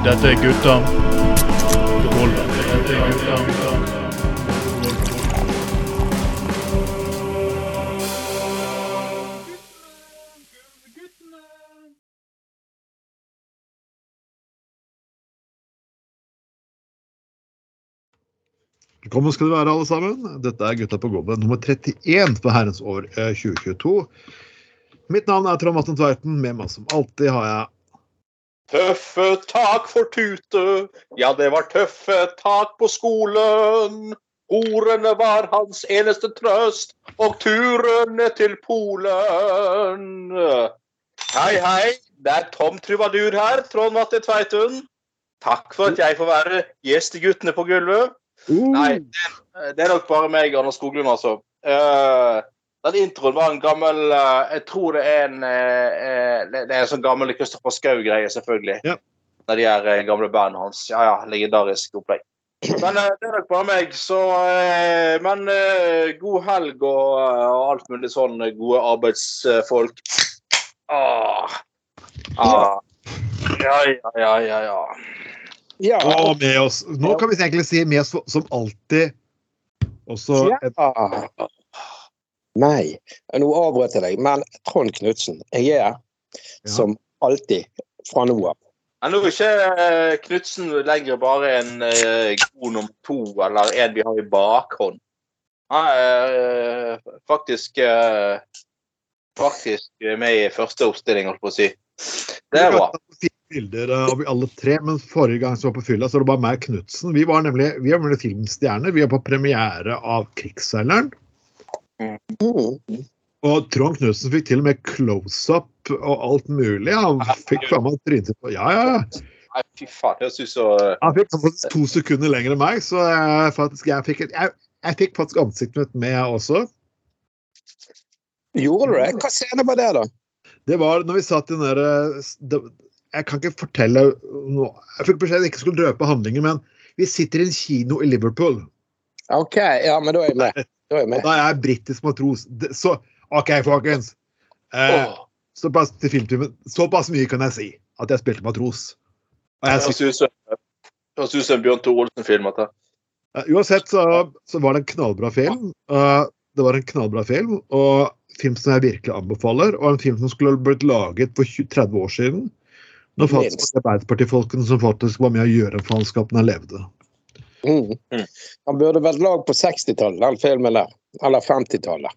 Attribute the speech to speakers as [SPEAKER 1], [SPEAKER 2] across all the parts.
[SPEAKER 1] Dette er gutta på. Dette er gutta på.
[SPEAKER 2] Velkommen skal du være, alle sammen. Dette er Gutta på gobben nummer 31 for herrens år eh, 2022. Mitt navn er Trond Matten Tveiten. Med meg som alltid har jeg
[SPEAKER 3] Tøffe tak for Tute, ja det var tøffe tak på skolen. Ordene var hans eneste trøst, og turene til Polen. Hei, hei, det er Tom Trubadur her, Trond Matte Tveitun. Takk for at jeg får være gjest i Guttene på gulvet.
[SPEAKER 2] Mm.
[SPEAKER 3] Nei, det, det er nok bare meg, Anders Skoglund, altså. Eh, den introen var en gammel eh, Jeg tror det er en eh, eh, Det er en sånn gammel Kristoffer Schou-greie, selvfølgelig.
[SPEAKER 2] Ja.
[SPEAKER 3] Når de er gamle bandene hans. Ja ja, legendarisk opplegg. Men det er nok bare meg, så eh, Men god helg og, og alt mulig sånn gode arbeidsfolk. Ah. Ah. Ja, ja, ja, ja, ja.
[SPEAKER 4] Ja.
[SPEAKER 2] Og med oss Nå kan vi egentlig si med oss som alltid. Også et,
[SPEAKER 4] ja. Nei, nå avbrøt jeg deg, men Trond Knutsen, jeg er
[SPEAKER 2] Ja.
[SPEAKER 4] som alltid fra nå av.
[SPEAKER 3] Men nå er ikke eh, Knutsen lenger bare en eh, god nummer to, eller en vi har i bakhånd. Han er eh, faktisk faktisk med i første oppstilling, holdt på å si. Det er bra.
[SPEAKER 2] Bilder av alle tre, men forrige gang som var på fylla, så var det bare meg og Knutsen. Vi var nemlig vi var nemlig filmstjerner. Vi var på premiere av 'Krigsseileren'.
[SPEAKER 4] Mm.
[SPEAKER 2] Og Trond Knutsen fikk til og med close-up og alt mulig. Han fikk fram at trynet sitt på Ja, ja, ja.
[SPEAKER 3] Nei, fy faen. Det syns så
[SPEAKER 2] Han fikk faktisk to sekunder lenger enn meg, så jeg, faktisk, jeg, fikk, et- jeg, jeg fikk faktisk ansiktet mitt med, jeg også.
[SPEAKER 4] Gjorde du det? Hva scene var det, da?
[SPEAKER 2] Det var når vi satt i den derre Jeg kan ikke fortelle noe Jeg fikk beskjed om jeg ikke skulle drøpe handlingen, men vi sitter i en kino i Liverpool.
[SPEAKER 4] OK, ja, men da er jeg med. Da er jeg
[SPEAKER 2] britisk matros. Så OK, folkens. Eh, såpass til filmtimen. Såpass mye kan jeg si. At jeg spilte matros. Og jeg
[SPEAKER 3] høres ut som en Bjørn Thor Olsen-film.
[SPEAKER 2] Eh, Uansett så, så var det en knallbra film. Uh, det var en knallbra film, og film som jeg virkelig anbefaler. Og en film som skulle blitt laget for 20, 30 år siden. Når faktisk. Arbeiderpartifolkene som faktisk var med å gjøre faenskapen levde.
[SPEAKER 4] Mm.
[SPEAKER 3] Mm.
[SPEAKER 4] Han burde vært lag på 60-tallet, den filmen der. Eller 50-tallet.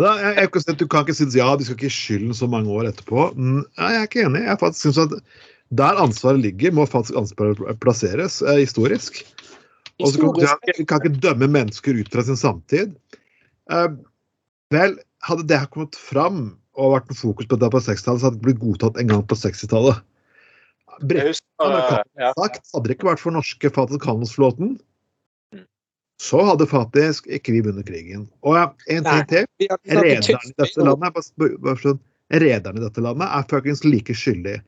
[SPEAKER 2] Da, jeg, jeg, kan du kan ikke si ja, de skal ikke skylden så mange år etterpå. Mm, nei, jeg er ikke enig. Jeg faktisk synes at Der ansvaret ligger, må faktisk ansvaret plasseres eh, historisk. Og så kan, kan ikke dømme mennesker ut fra sin samtid. Eh, vel, hadde det her kommet fram og vært noe fokus på det på 60-tallet, så hadde det blitt godtatt en gang på 60-tallet. Britene
[SPEAKER 3] eh, ja.
[SPEAKER 2] hadde det ikke vært for norske Fatih
[SPEAKER 3] Kanons-flåten,
[SPEAKER 2] så hadde faktisk ikke vi vunnet krigen. Og ja, en ting til. Rederne i dette landet er, sånn, rederne i dette landet er fuckings like skyldige.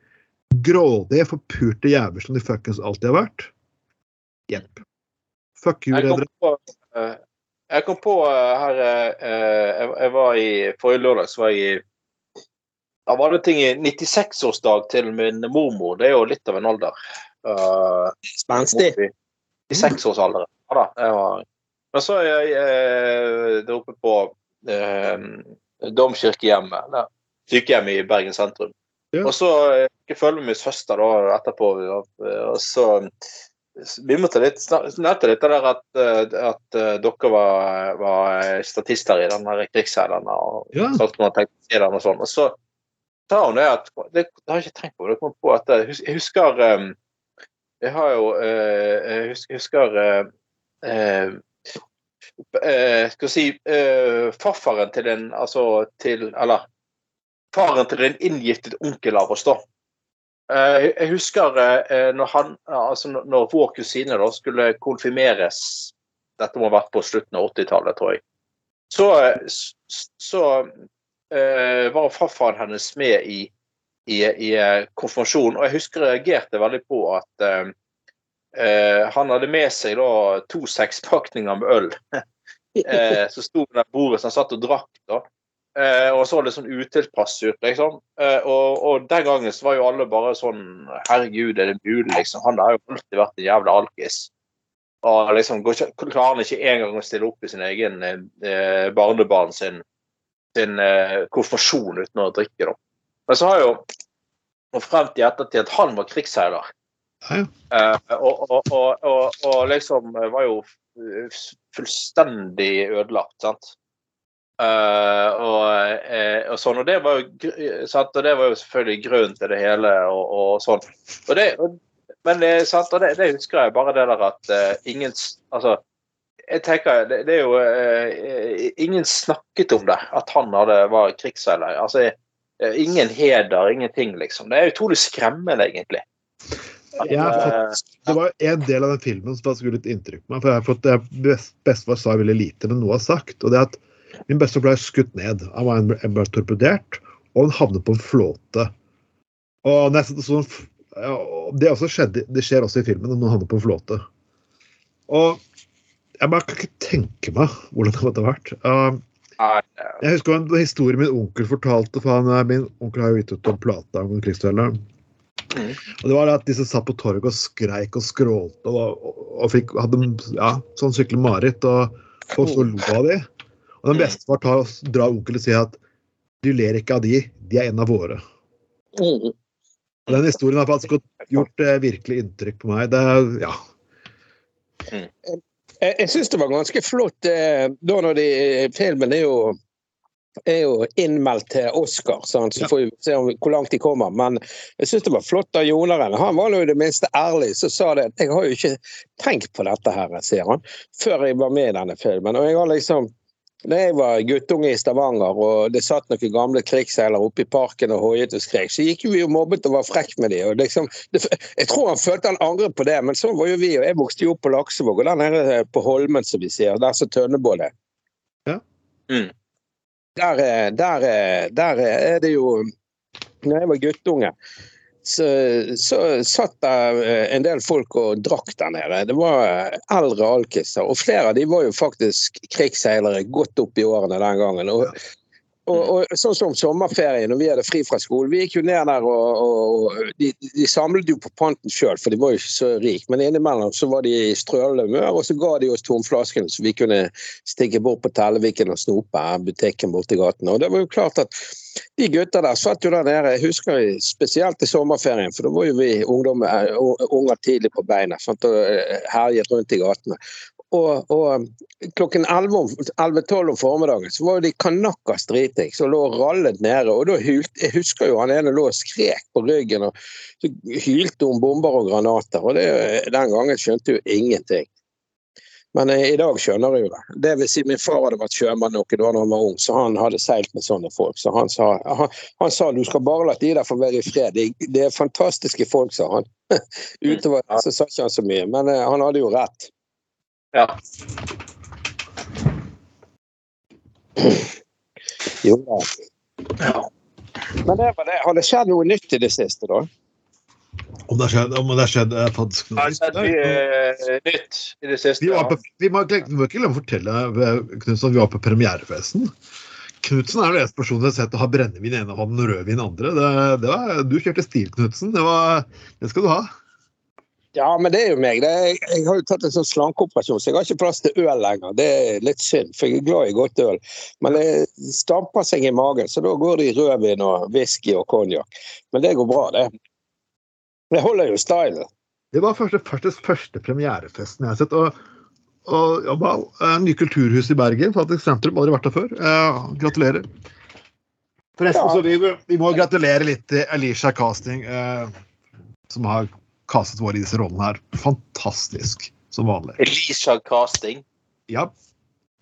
[SPEAKER 2] Grådige, forpurte jævler som de fuckings alltid har vært. Jepp. Fuck you,
[SPEAKER 3] Jeg kom
[SPEAKER 2] redere.
[SPEAKER 3] på, eh, jeg kom på eh, her jeg, jeg var i Forrige lørdag så var jeg i Da var det ting i 96-årsdag til min mormor. Det er jo litt av en alder. Uh,
[SPEAKER 4] Spenstig.
[SPEAKER 3] 96-årsalderen. Ja da. Jeg var, men så er jeg eh, der oppe på eh, Domkirkehjemmet. der, Sykehjemmet i Bergen sentrum.
[SPEAKER 2] Ja.
[SPEAKER 3] Og så eh, jeg følger med min søster da etterpå. Og, så vi måtte litt, nevnte litt der at, at dere var, var statister i den der. Og
[SPEAKER 2] Ja.
[SPEAKER 3] sagt den og sånn. Og så sa hun det at Det det har jeg ikke tenkt på. Det kom på at jeg husker eh, Jeg har jo eh, Jeg husker, husker eh, eh, eh, Skal vi si eh, Farfaren til en Altså til Eller faren til en inngiftet onkel av oss, da. Eh, jeg- husker eh, når han Altså når- vår kusine da skulle konfirmeres Dette må ha vært på slutten av 80-tallet, tror jeg. Så, eh, så eh, var farfaren hennes med i, i, i eh, konfirmasjonen. Og jeg husker jeg reagerte veldig på at Uh, eh, han hadde med seg da to sekspakninger med øl. uh, så sto ved det bordet som han satt og drakk. da. Uh, og så litt sånn utilpass ut, liksom. Uh, og, og den gangen så var jo alle bare sånn Herregud, er det mulig, liksom? Han har jo alltid vært en jævla alkis. Og liksom klarer han ikke engang å stille opp i sin egen eh, barnebarn sin, sin eh, konfirmasjon uten å drikke, da. Men så har jo og frem til ettertid at han var krigsseiler.
[SPEAKER 2] Ja.
[SPEAKER 3] Eh, og, og, og, og, liksom var jo fullstendig ødelagt, sant. Eh, og, eh, og sånn, og det var jo sant? Og det var jo selvfølgelig grunnen til det hele, og, sånn. Og det, men det, sant? Og det, det husker jeg bare det der at eh, ingen Altså, jeg tenker det, det er jo eh, Ingen snakket om det, at han hadde, var krigsseiler. Altså, eh, ingen heder, ingenting, liksom. Det er utrolig skremmende, egentlig.
[SPEAKER 2] Jeg har fått, det var en del av den filmen som skulle litt inntrykk på meg. for jeg har fått, det best, Bestefar sa veldig lite, men noe har sagt. og det er at Min bestefar ble skutt ned. Han var ble torpedert, og han havnet på en flåte. Og nesten sånn, ja, det, skjedde, det skjer også i filmen, når han havner på en flåte. Og jeg bare kan ikke tenke meg hvordan det måtte ha vært. Uh, jeg husker en historie min onkel fortalte, for han, eh, min onkel har jo gitt ut en plate om krigsfjellet.
[SPEAKER 3] Mm.
[SPEAKER 2] Og det var at de som satt på torget og skreik og skrålte og, og, og fikk, hadde ja, sånn skikkelig mareritt. Og folk så lo av de. Og den bestefar var å drar onkelen og sier at du ler ikke av de, de er en av våre.
[SPEAKER 4] Mm.
[SPEAKER 2] Og den historien har faktisk gjort eh, virkelig inntrykk på meg. Det, ja. ja.
[SPEAKER 4] Jeg, jeg syns det var ganske flott eh, da når de Filmen er jo er jo innmeldt til Oscar, sant? så får vi se om, hvor langt de kommer. Men jeg syns det var flott av Jonaren. Han var jo i det minste ærlig, så sa det at jeg har jo ikke tenkt på dette her, sier han, før jeg var med i denne filmen. Og jeg har liksom da jeg var guttunge i Stavanger og det satt noen gamle krigsseilere oppe i parken og hoiet og skrek, så gikk jo vi og mobbet og var frekk med dem. Liksom, jeg tror han følte han angret på det, men sånn var jo vi. og Jeg vokste jo opp på Laksevåg og der nede på Holmen, som vi sier, der som Tønnebål er.
[SPEAKER 2] Ja.
[SPEAKER 3] Mm.
[SPEAKER 4] Der, er- der, er- der er det jo Når jeg var guttunge, så, så satt der eh, en del folk og drakk der nede. Det var eh, eldre alkiser, og flere av de var jo faktisk krigsseilere godt opp i årene den gangen. Og, og, og sånn som sommerferien, når vi hadde fri fra skolen, vi gikk jo ned der og, og og de, de samlet jo på panten sjøl, for de var jo ikke så rike. Men innimellom så var de i strølende humør, og så ga de oss tomflaskene så vi kunne stikke bort på Telleviken og snope butikken borti gaten. Og det var jo klart at de gutta der satt jo der nede, jeg husker spesielt i sommerferien, for da var jo vi ungdom, eh, unger tidlig på beina sant, og eh, herjet rundt i gatene. Og, og klokken 11 om- 11-12 om formiddagen så var de kanakkas dritings og lå rallet nede. Og da hylte, jeg husker jo han ene lå og skrek på ryggen og så hylte om bomber og granater. Og det, den gangen skjønte jo ingenting. Men jeg, i dag skjønner jeg jo det. Det vil si, min far hadde vært sjømann noen da han var ung, så han hadde seilt med sånne folk. Så han sa, han, han sa du skal bare la de der få være i fred. Det, det er fantastiske folk, sa han. Utover så sa ikke han så mye, men eh, han hadde jo rett.
[SPEAKER 3] Ja.
[SPEAKER 4] Jo da. Men det var det. Har det skjedd noe nytt i det siste, da?
[SPEAKER 2] Om det har skjedd, om det har skjedd eh, faktisk
[SPEAKER 3] noe mye eh, nytt i det siste.
[SPEAKER 2] Vi, var på, vi, må, ikke- glemme å fortelle eh, Knutsen, at vi var på premierefesten. Knutsen er den eneste personen jeg har sett å ha brennevin i ene hånden og rødvin i andre. Det, det var, du kjørte stil, Knutsen. Det, det skal du ha.
[SPEAKER 4] Ja, men det er jo meg. Det er, jeg har jo tatt en sånn slankeoperasjon, så jeg har ikke plass til øl lenger. Det er litt synd, for jeg er glad i godt øl. Men det stamper seg i magen, så da går det i rødvin og whisky og konjakk. Men det går bra, det. Det holder jo stylen.
[SPEAKER 2] Det var første, første, første premierefesten jeg har sett. Og, og jobba eh, Nye kulturhus i Bergen, faktisk sentrum. Aldri vært der før. Eh, gratulerer. Forresten,
[SPEAKER 4] Ja.
[SPEAKER 2] så vi, vi må gratulere litt til Alicia Casting, eh, som har castet våre i disse rollene her. Fantastisk, som vanlig.
[SPEAKER 3] Elisha Casting.
[SPEAKER 2] Ja,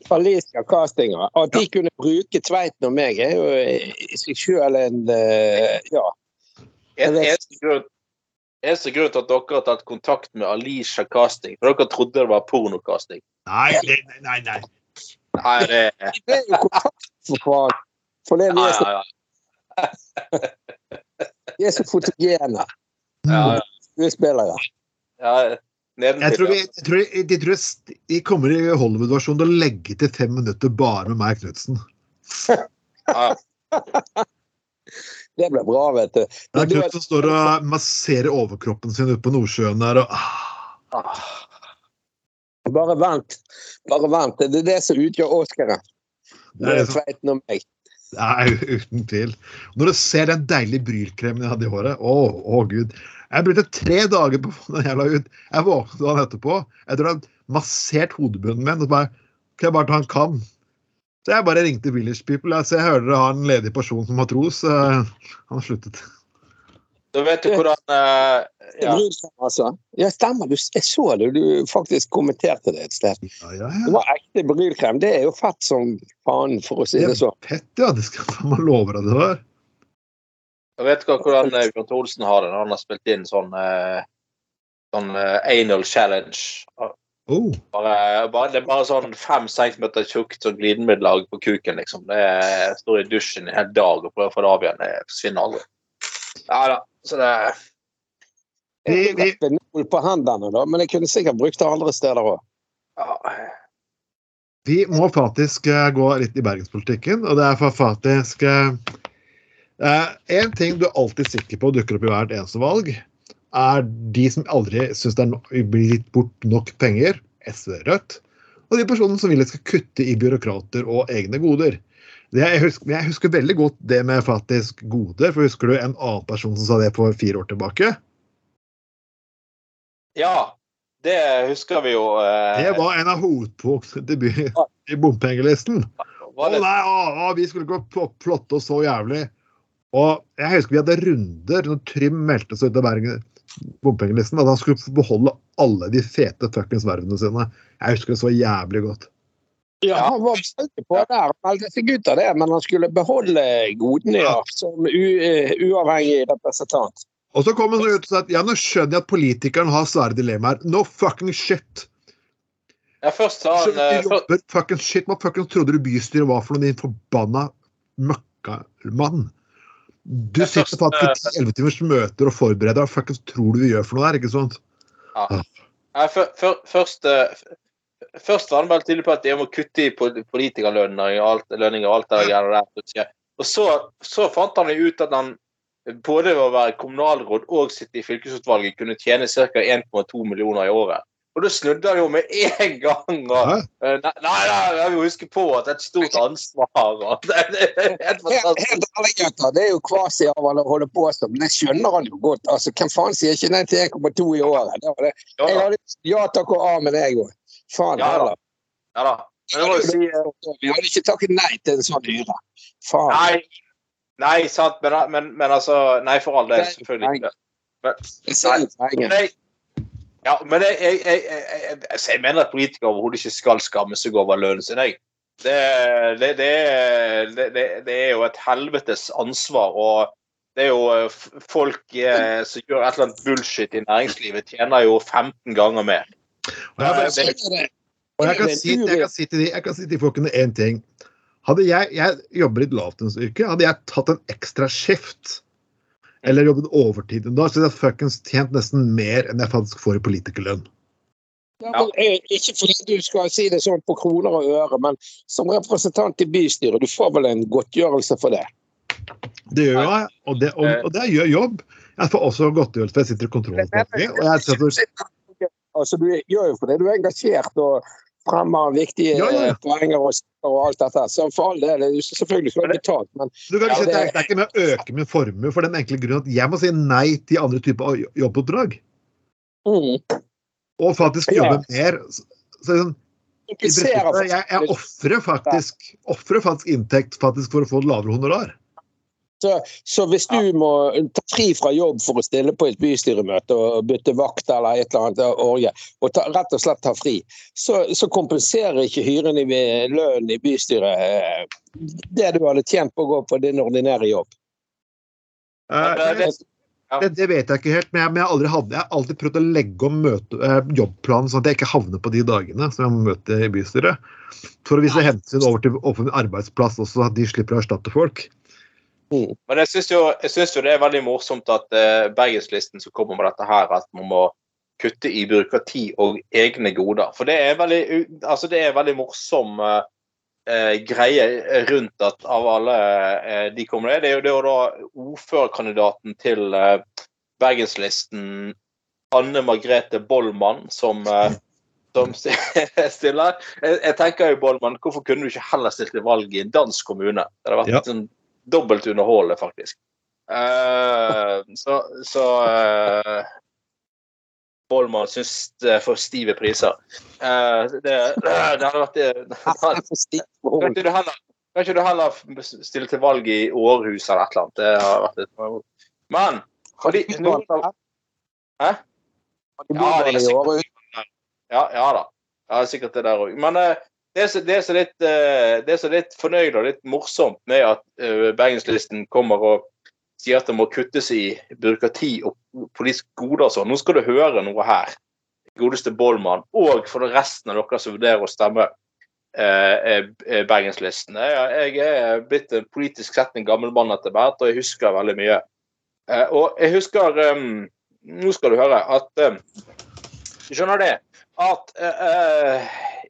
[SPEAKER 4] Alicia Castinger. At de kunne bruke Tveiten og meg, er jo i seg sjøl en eh, Ja.
[SPEAKER 3] En, eneste grunn Eneste grunn til at dere har tatt kontakt med Alicia Casting, for dere trodde det var pornocasting.
[SPEAKER 2] Nei, nei, nei. nei.
[SPEAKER 3] Nei, det
[SPEAKER 4] Vi er jo kontakt for hverandre. For det vi er så,
[SPEAKER 3] ja, ja.
[SPEAKER 4] vi er så fotogene
[SPEAKER 3] ja, ja.
[SPEAKER 4] Skuespillere.
[SPEAKER 3] ja
[SPEAKER 2] Jeg tror, vi, jeg tror, de, tror jeg- de kommer i Hollywood-versjonen til å legge til fem minutter bare med meg, Knutsen.
[SPEAKER 3] Ja,
[SPEAKER 4] Det ble bra, vet du.
[SPEAKER 2] Ja,
[SPEAKER 4] Men du
[SPEAKER 2] Knut som står og masserer overkroppen sin ute på Nordsjøen der og ah,
[SPEAKER 4] Bare vent. Bare vent. Det er det som utgjør Oscaren.
[SPEAKER 2] Det
[SPEAKER 4] Det Tveiten og meg.
[SPEAKER 2] Nei, uten tvil. Når du ser den deilige brylkremen jeg hadde i håret Å, å gud. Jeg brukte tre dager på å få den jævla ut. Jeg våknet dagen etterpå etter å hadde massert hodebunnen min. Og så bare Kan jeg bare ta en kam? Så jeg bare ringte Village People. Altså, jeg hører dere har en ledig person som matros. Uh, han har sluttet.
[SPEAKER 3] Da vet du hvordan
[SPEAKER 4] uh, er
[SPEAKER 3] ja.
[SPEAKER 4] altså. Ja, stemmer. Du, jeg så det. Du faktisk kommenterte det et sted.
[SPEAKER 2] Ja, ja,
[SPEAKER 4] Det var ekte brylkrem. Det er jo fett som faen, for å si det sånn.
[SPEAKER 2] Fett, ja. Det skal man love deg det var.
[SPEAKER 3] Jeg vet ikke hvordan Bjørn Olsen har det når han har spilt inn sånn eh, sånn eh, anal challenge.
[SPEAKER 2] Oh.
[SPEAKER 3] Bare, bare, det er bare sånn fem centimeter tjukt sånn glidemiddellag på kuken, liksom. Det er, står i dusjen en hel dag og prøver å få det av igjen. Det forsvinner aldri. Ja da. Så det
[SPEAKER 2] Vi, vi,
[SPEAKER 4] på hendene, da, men jeg kunne sikkert brukt det andre steder òg.
[SPEAKER 3] ja.
[SPEAKER 2] Vi må faktisk eh, gå litt i bergenspolitikken, og det er for faktisk eh, En ting du er alltid sikker på dukker opp i hvert eneste valg, er de som aldri syns det er blitt blir gitt bort nok penger, SV Rødt, og de personene som vil at skal kutte i byråkrater og egne goder. Det, jeg, husker, jeg husker veldig godt det med faktisk goder, for husker du en annen person som sa det for fire år tilbake?
[SPEAKER 3] ja. Det husker vi jo. eh,
[SPEAKER 2] Det var en av hovedpunktene i bompengelisten. Å nei, å, å, vi skulle ikke pl- plotte oss så jævlig. Og jeg husker vi hadde runder når Trym meldte seg ut av Bergen bompengelisten, at han skulle få beholde alle de fete fuckings vervene sine. Jeg husker det så jævlig godt.
[SPEAKER 4] Ja, han var veldig på der. Han meldte seg ut av det, men han skulle beholde godene ja, som u, eh, uavhengig representant.
[SPEAKER 2] Og så kom han ut og sa at ja, nå skjønner jeg at politikeren har svære dilemmaer. No fucking shit!
[SPEAKER 3] ja, først sa han Uh,
[SPEAKER 2] jobber fucking shit. Hva fucking trodde du bystyret var for noe, din forbanna møkkamann? Du sitter faktisk i elleve timers møter og forbereder. Hva tror du vi gjør for noe der, ikke sant?
[SPEAKER 3] Nei, før- før- først, eh, først var han veldig tydelig på at jeg må kutte i pol- politikerlønninger og alt, lønninger og alt det greiene der. Og så, så fant han ut at han både ved å være kommunalråd og sitte i fylkesutvalget kunne tjene ca. 1,2 millioner i året. Og da snudde han jo med en gang. Og, eh, nei, nei, nei, jeg vil huske på at det er et stort ansvar. Og, det, det, helt
[SPEAKER 4] Helt, ærlig, gutter. Det er jo kvasi av han å holde på som, men det skjønner han jo godt. Altså, Hvem faen sier ikke nei til 1,2 i året? Det var det.
[SPEAKER 3] Ja
[SPEAKER 4] Jeg hadde ja takk og amen, jeg òg. Faen
[SPEAKER 3] Ja
[SPEAKER 4] heller.
[SPEAKER 3] Ja, da. Men jeg må jo si
[SPEAKER 4] Vi hadde ikke takket nei til en sånn hyre. Faen.
[SPEAKER 3] Nei, nei sant, men, men, men altså Nei, for all del. Selvfølgelig ikke.
[SPEAKER 4] Jeg,
[SPEAKER 3] ja, men jeg, jeg, jeg, jeg, jeg, jeg mener at politikere overhodet ikke skal skamme seg over lønnen sin. Jeg. Det, det, det, det, er jo et helvetes ansvar. og det er jo eh, Folk eh, som gjør et eller annet bullshit i næringslivet, tjener jo 15 ganger mer.
[SPEAKER 2] Og jeg,
[SPEAKER 4] det-
[SPEAKER 2] og jeg, kan si, jeg, kan si til de, jeg kan si til folkene én ting. Hadde jeg, jeg jobber i et lavlønnsyrke, hadde jeg tatt en ekstra skift eller jobbet overtid en dag, så hadde jeg fuckings tjent nesten mer enn jeg faktisk får i politikerlønn.
[SPEAKER 4] Ja, men, ikke fordi du skal si det sånn på kroner og øre, men som representant i bystyret, du får vel en godtgjørelse for det?
[SPEAKER 2] Det gjør jeg, og det, og, og det gjør jobb. Jeg får også godtgjørelse, for jeg sitter i kontrollutvalget. Og jeg setter,
[SPEAKER 4] Altså, du gjør jo for det. du er engasjert og fremmer viktige
[SPEAKER 2] Ja, ja,
[SPEAKER 4] eh, poenger og, og alt dette. Så for all del, selvfølgelig skal du betalt, men
[SPEAKER 2] du kan ikke
[SPEAKER 3] Ja,
[SPEAKER 2] det,
[SPEAKER 4] det-
[SPEAKER 2] er, ikke med å øke min formue, for den enkle grunn at jeg må si nei til andre typer jobboppdrag.
[SPEAKER 4] mm,
[SPEAKER 2] Og faktisk jobbe mer. Så, prinsippet, jeg, jeg ofrer faktisk, faktisk inntekt faktisk for å få lavere honorar.
[SPEAKER 4] Så, så hvis du må ta fri fra jobb for å stille på et bystyremøte og bytte vakt eller et eller annet orge, og ta, rett og slett ta fri, så, så kompenserer ikke hyren i lønnen i bystyret eh, det du hadde tjent på å gå på din ordinære jobb.
[SPEAKER 3] Uh, eh, det,
[SPEAKER 2] Det, vet jeg ikke helt, men jeg, men jeg, har aldri hadde, jeg har alltid prøvd å legge om møte, eh, jobbplanen sånn at jeg ikke havner på de dagene som jeg må møte i bystyret. For å vise hensyn over til offentlig arbeidsplass også, at de slipper å erstatte folk.
[SPEAKER 3] Men jeg syns jo, jo det er veldig morsomt at eh, Bergenslisten som kommer med dette her, at man må kutte i byråkrati og egne goder. For det er veldig, altså det er veldig morsom eh, greie rundt at av alle de kommer det, det er jo, det å da ordførerkandidaten til Bergenslisten, Anne Margrethe Bollmann, som, som stiller. Jeg, jeg tenker jo, Bollmann, hvorfor kunne du ikke heller stilt til valg i en dansk kommune? Det hadde vært
[SPEAKER 2] Ja.
[SPEAKER 3] sånn dobbelt underholdende, faktisk. Uh, så så uh, Bollmann syns det er for stive priser. Uh, det, det hadde vært det,
[SPEAKER 4] det hadde,
[SPEAKER 3] kan ikke du heller, stille til valg i Århus eller et eller annet? Det har vært et Men fordi-
[SPEAKER 4] byvalg?
[SPEAKER 3] Hæ? Ja, det er sikkert- Ja, ja da. Ja, sikkert det der òg. Men eh, det er så, det er så litt, eh, det er så litt fornøyd og litt morsomt med at eh, Bergenslisten kommer og sier at det må kuttes i byråkrati og politiske goder og sånn. Nå skal du høre noe her. Godeste Bollmann, og for resten av dere som vurderer å stemme eh, eh, Bergenslisten. Jeg, jeg er blitt en politisk sett en gammel mann etter hvert, og jeg husker veldig mye. Eh, og jeg husker eh, Nå skal du høre at eh, Du skjønner det? At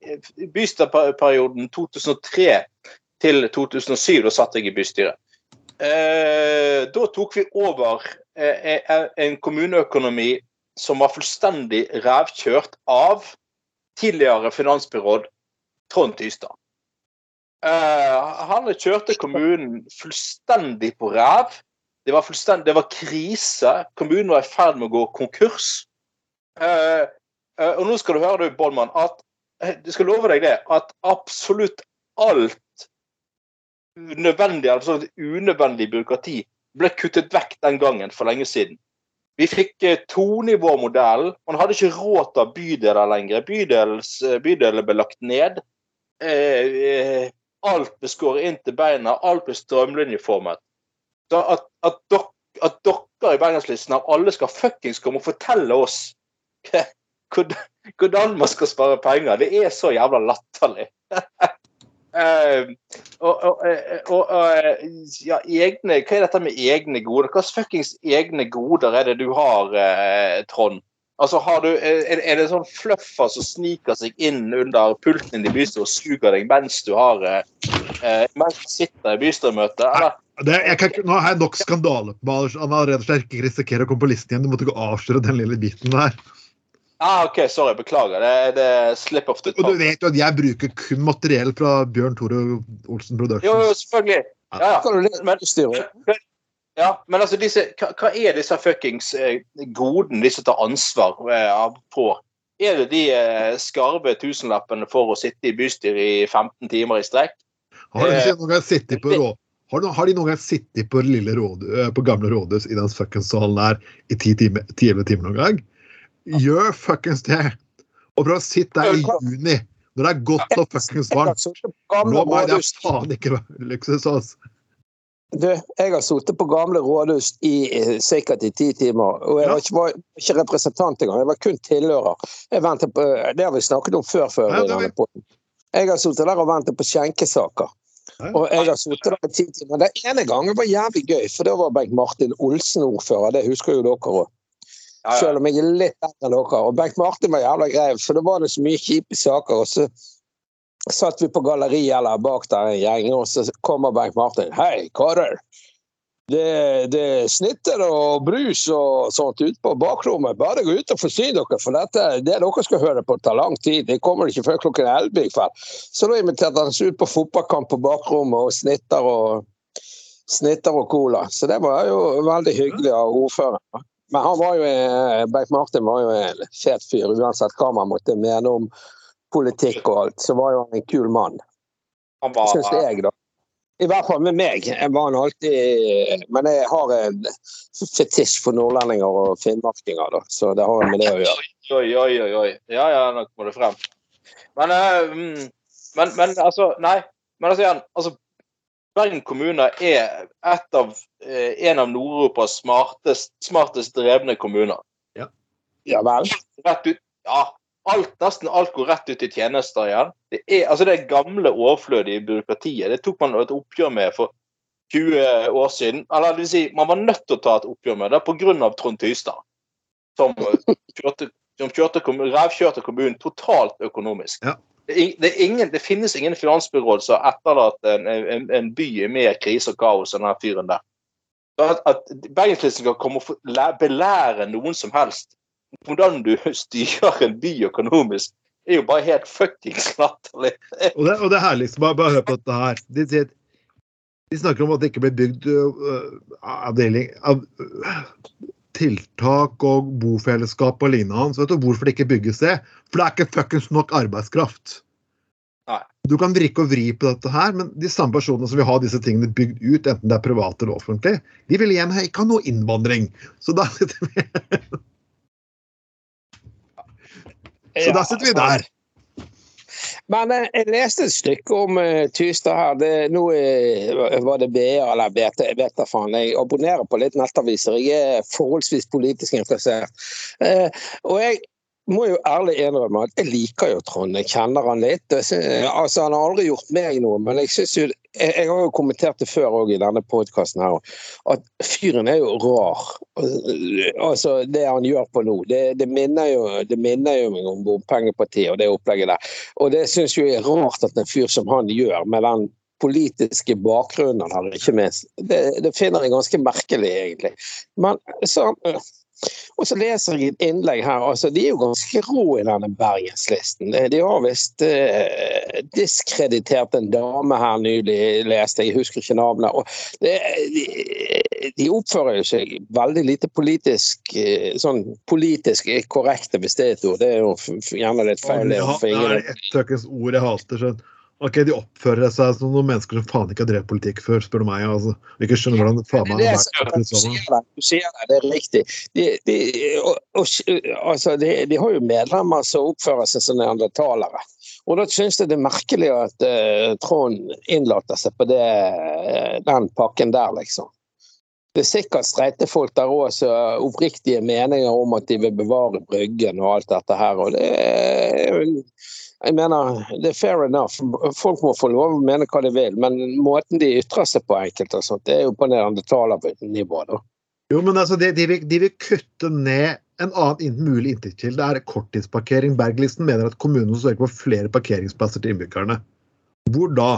[SPEAKER 3] eh, 2003 til 2007, da satt jeg i bystyret. Eh, da tok vi over eh, eh, en kommuneøkonomi som var fullstendig revkjørt av tidligere finansbyråd Trond Tystad. Han kjørte kommunen fullstendig på ræv. Det var, det var krise. Kommunen var i ferd med å gå konkurs. Og nå skal du høre, du, Bollmann, at jeg skal love deg det, at absolutt alt nødvendig, altså unødvendig byråkrati ble kuttet vekk den gangen for lenge siden. Vi fikk eh, tonivåmodellen. Man hadde ikke råd til bydeler lenger. Bydels, eh, ble lagt ned. Eh, eh, alt ble skåret inn til beina. Alt ble strømlinjeformet. At, at, dok, at dere i Bergenslisten av alle skal fuckings komme og fortelle oss hvordan, hvordan man skal spare penger, det er så jævla latterlig. Uh, og, og, eh, og eh, ja, egne, Hva er dette med egne goder? Hva fuckings egne goder er det du har, eh, Trond? Altså, har du, er, er det sånn fluffer som sniker seg inn under pulten din i bystyret og suger deg mens du har eh, eh, mens du sitter i bystyremøte?
[SPEAKER 2] Nå har jeg nok skandale på meg. Han har rett og slett å komme på listen igjen. Du måtte ikke avsløre den lille biten der.
[SPEAKER 3] Ah, OK, sorry. Beklager. Det, det er slip off the
[SPEAKER 2] Og du vet jo at jeg bruker kun materiell fra Bjørn Tore Olsen
[SPEAKER 3] Productions. Jo,
[SPEAKER 2] jo,
[SPEAKER 3] selvfølgelig. Ja, ja. Men- Ja, men altså disse, hva, hva er disse fuckings eh, godene som tar ansvar eh, på? Er det de eh, skarve tusenlappene for å sitte i bystyret i 15 timer i strekk?
[SPEAKER 2] Har,
[SPEAKER 3] Eh,
[SPEAKER 2] de noen gang sittet på rå, har, de, har de noen gang sittet på, lille råd, eh, på gamle rådhus i den fuckings salen der i 10-11 timer, 10 timer noen gang? Gjør fuckings det! Og prøv å sitte der i juni, når det er godt og fuckings
[SPEAKER 4] Jeg
[SPEAKER 2] varmt. Nå må det faen ikke luksus, altså.
[SPEAKER 4] Du, jeg har sittet på gamle rådhus i eh, sikkert i ti timer. Og jeg var ikke, var ikke representant engang, jeg var kun tilhører. Jeg på, det har vi snakket om før. før
[SPEAKER 2] Ja,
[SPEAKER 4] i
[SPEAKER 2] det
[SPEAKER 4] denne
[SPEAKER 2] vet-
[SPEAKER 4] podden. Jeg har sittet der og ventet på skjenkesaker.
[SPEAKER 2] Ja.
[SPEAKER 4] Og jeg har sittet der i ti timer. Den ene gangen var jævlig gøy, for da var Bengt Martin Olsen ordfører. Det husker jo dere òg.
[SPEAKER 3] Ja, ja.
[SPEAKER 4] Selv om jeg er litt eldre enn dere. Og Bengt Martin var jævla grei, for da var det så mye kjipe saker. Og så satt vi på galleriet eller bak der en gjeng, og så kommer Bengt Martin. Hei, karer. Det, det er snitter og brus og sånt ute på bakrommet. Bare gå ut og forsyn dere, for dette, det dere skal høre på, tar lang tid. Det kommer ikke før klokken 11 i kveld. Så da inviterte han oss ut på fotballkamp på bakrommet og snitter og snitter og cola. Så det var jo veldig hyggelig av ordføreren. Men han var jo, Beik Martin var jo en fet fyr, uansett hva man måtte mene om politikk og alt. Så var jo han en kul mann,
[SPEAKER 3] Han var,
[SPEAKER 4] syns jeg, da. I hvert fall med meg. Jeg var han alltid Men jeg har en fetisj for nordlendinger og finnmarkinger, da. Så det har med det å gjøre.
[SPEAKER 3] Oi, oi, oi. oi. Ja, ja, nå kommer det frem. Men, eh, mm, men, men altså Nei. Men altså, igjen, altså Bergen kommune er et av, eh, en av Nord-Europas smartest, smartest drevne kommuner.
[SPEAKER 4] Ja ja vel.
[SPEAKER 3] Rett ut, ja, alt, nesten alt går rett ut i tjenester igjen. Det er altså det gamle overflødige byråkratiet. Det tok man et oppgjør med for 20 år siden. Eller det vil si, man var nødt til å ta et oppgjør med det pga. Trond Tystad. Som kjørte, som kjørte, revkjørte kommunen totalt økonomisk.
[SPEAKER 2] Ja.
[SPEAKER 3] Det, ing- det, ingen, det finnes ingen finansbyråd som har etterlatt en, en, en by i mer krise og kaos enn den fyren der. At, at Bergenslisten skal komme og belære noen som helst hvordan du styrer en by økonomisk, er jo bare helt fuckings latterlig.
[SPEAKER 2] Og det, og det herligste, bare, bare hør på dette her. De, sier, de snakker om at det ikke blir bygd uh, avdeling av øh, tiltak og bofellesskap og lignende. Så vet du hvorfor det ikke bygges det? For det er ikke fuckings nok arbeidskraft.
[SPEAKER 3] Nei.
[SPEAKER 2] Du kan vrikke og vri på dette her, men de samme personene som vil ha disse tingene bygd ut, enten det er private eller offentlig, de vil igjen ikke ha noe innvandring. Så da sitter vi, så da sitter vi der.
[SPEAKER 4] Men eh, jeg leste et stykke om uh, Tystad her. Det, nå uh, var det BA eller BT, jeg vet da faen. Jeg abonnerer på litt nettaviser. Jeg er forholdsvis politisk interessert. Uh, og jeg må jo ærlig innrømme at jeg liker jo Trond. Jeg kjenner han litt. Altså, han har aldri gjort meg noe, men jeg synes jo jeg, jeg har jo kommentert det før òg i denne podkasten her, at fyren er jo rar. Altså, det han gjør på nå, det, det, minner jo, det minner jo om bompengepartiet og det opplegget der. Og det syns jeg er rart at en fyr som han gjør, med den politiske bakgrunnen han har, ikke minst. Det, det finner jeg ganske merkelig, egentlig. Men så og så leser jeg et innlegg her. altså De er jo ganske rå i denne Bergenslisten. De har visst eh, diskreditert en dame her nylig, leste jeg. Husker ikke navnet. og det, de, de oppfører seg veldig lite politisk eh, sånn politisk korrekte, hvis det er et ord. Det er jo gjerne litt feil.
[SPEAKER 2] Ja, det er et tøkkes ord jeg hater. Sånn. Ok, De oppfører seg som noen mennesker som faen ikke har drevet politikk før, spør du meg. altså. Ikke skjønner hvordan faen meg
[SPEAKER 4] Det er det
[SPEAKER 2] sånn.
[SPEAKER 4] du sier det, det er riktig. De, de, og, og, altså, de, de har jo medlemmer som oppfører seg som neandertalere. Og da syns jeg det er merkelig at uh, Trond innlater seg på det, eh, den pakken der, liksom. Det er sikkert streite folk der òg som har oppriktige meninger om at de vil bevare Bryggen og alt dette her. og det er jo- jeg mener, det er fair enough. Folk må få lov å mene hva de vil, men måten de ytrer seg på enkelte og sånt, det er jo på nivå, da.
[SPEAKER 2] Jo, men altså, de, de, vil, de vil kutte ned en annen mulig inntektskilde. Er korttidsparkering. Berglisten mener at kommunen må sørge for flere parkeringsplasser til innbyggerne. Hvor da?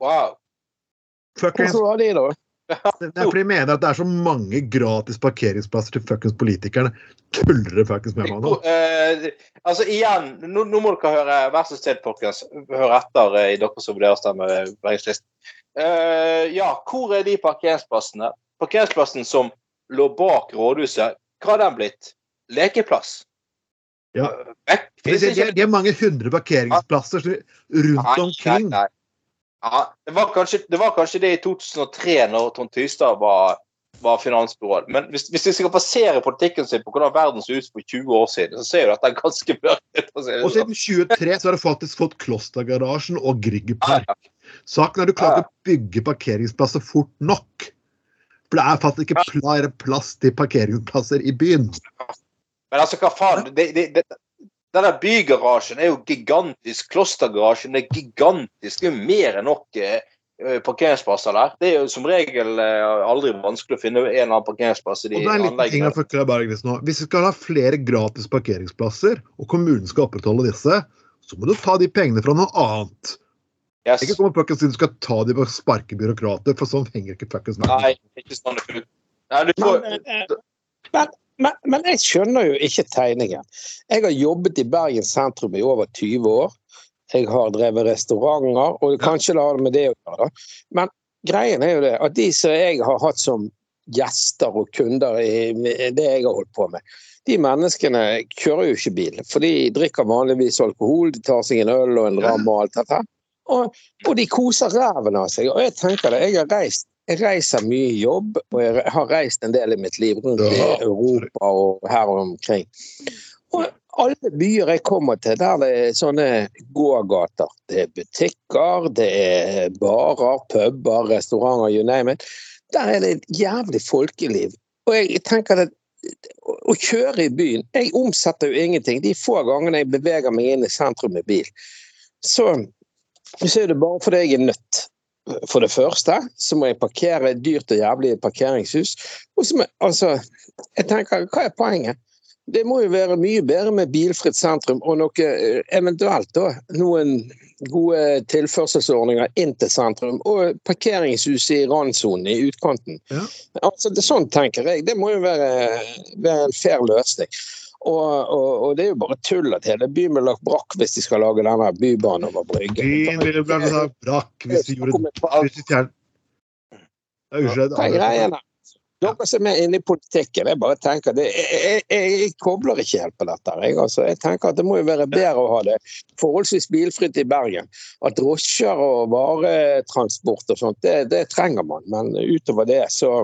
[SPEAKER 3] Wow.
[SPEAKER 2] Fuckings,
[SPEAKER 4] Hvorfor var de da?
[SPEAKER 2] fordi de mener at det er så mange gratis parkeringsplasser til fuckings politikerne. Tuller det fuckings med meg nå?
[SPEAKER 3] Uh, altså igjen, nå, nå må dere høre Vær så snill, folkens. Hør etter eh, i dere som vurderer å stemme Bergenslisten. Eh, ja, hvor er de parkeringsplassene? Parkeringsplassen som lå bak rådhuset, hva har den blitt? Lekeplass?
[SPEAKER 2] Ja.
[SPEAKER 3] Vekk.
[SPEAKER 2] Det, det, det, er mange hundre parkeringsplasser rundt
[SPEAKER 3] Nei,
[SPEAKER 2] omkring.
[SPEAKER 3] nei, nei. Ja, det, var kanskje, det var kanskje det i 2003, når Trond Tystad var, var finansbyråd. Men hvis, hvis vi skal basere politikken sin på hvordan verden så ut for 20 år siden, så ser jo dette ganske mørkt ut.
[SPEAKER 2] Og
[SPEAKER 3] sånn.
[SPEAKER 2] siden 23 så har du faktisk fått Klostergarasjen og Grieg Saken er du klarer ikke å bygge parkeringsplasser fort nok. For det er faktisk ikke plass til parkeringsplasser i byen.
[SPEAKER 3] Men altså, hva faen? Det, det, det, den der bygarasjen er jo gigantisk. Klostergarasjen er gigantisk. Det er jo mer enn nok eh, parkeringsplasser der. Det er jo som regel eh, aldri vanskelig å finne en eller annen parkeringsplass i de
[SPEAKER 2] Og det er liten ting
[SPEAKER 3] anleggene.
[SPEAKER 2] jeg forklarer bare nå. Hvis vi skal ha flere gratis parkeringsplasser, og kommunen skal opprettholde disse, så må du ta de pengene fra noe annet.
[SPEAKER 3] Yes.
[SPEAKER 2] Ikke kom og si du skal ta de på å sparke byråkrater, for sånn henger ikke fuckings med.
[SPEAKER 3] Nei, ikke sånn det ut. Nei, du får,
[SPEAKER 4] Men, eh, men, men, men jeg skjønner jo ikke tegningen. Jeg har jobbet i Bergen sentrum i over 20 år. Jeg har drevet restauranter, og kanskje det har med det å gjøre. Men greien er jo det at de som jeg har hatt som gjester og kunder i det jeg har holdt på med, de menneskene kjører jo ikke bil. For de drikker vanligvis alkohol, de tar seg en øl og en ram og alt dette. Og, og de koser ræven av seg. Og jeg tenker det, jeg har reist jeg reiser mye i jobb, og jeg har reist en del i mitt liv rundt i Europa og her omkring. Og alle byer jeg kommer til, der det er sånne gågater. Det er butikker, det er barer, puber, restauranter, you name it. Der er det et jævlig folkeliv. Og jeg tenker at å kjøre i byen Jeg omsetter jo ingenting. De få gangene jeg beveger meg inn i sentrum med bil, så, så er det bare fordi jeg er nødt. For det første så må jeg parkere dyrt og jævlig i parkeringshus. Og så må, altså, jeg tenker, hva er poenget? Det må jo være mye bedre med bilfritt sentrum og noe eh, eventuelt da, noen gode tilførselsordninger inn til sentrum. Og parkeringshus i randsonen i utkanten.
[SPEAKER 2] Ja.
[SPEAKER 4] Altså, det, sånn tenker jeg. Det må jo være, være en fair løsning. Og, og, og det er jo bare tull at hele byen ville lagt brakk hvis de skal lage denne bybanen over Brygge.
[SPEAKER 2] Byen ville sånn brakk hvis de gjorde det Unnskyld.
[SPEAKER 4] Dere som er inne i politikken, jeg bare tenker det, jeg, jeg, jeg, jeg kobler ikke helt på dette. Jeg, altså, jeg tenker at Det må jo være bedre å ha det forholdsvis bilfritt i Bergen. At drosjer og varetransport og sånt, det, det trenger man. Men utover det så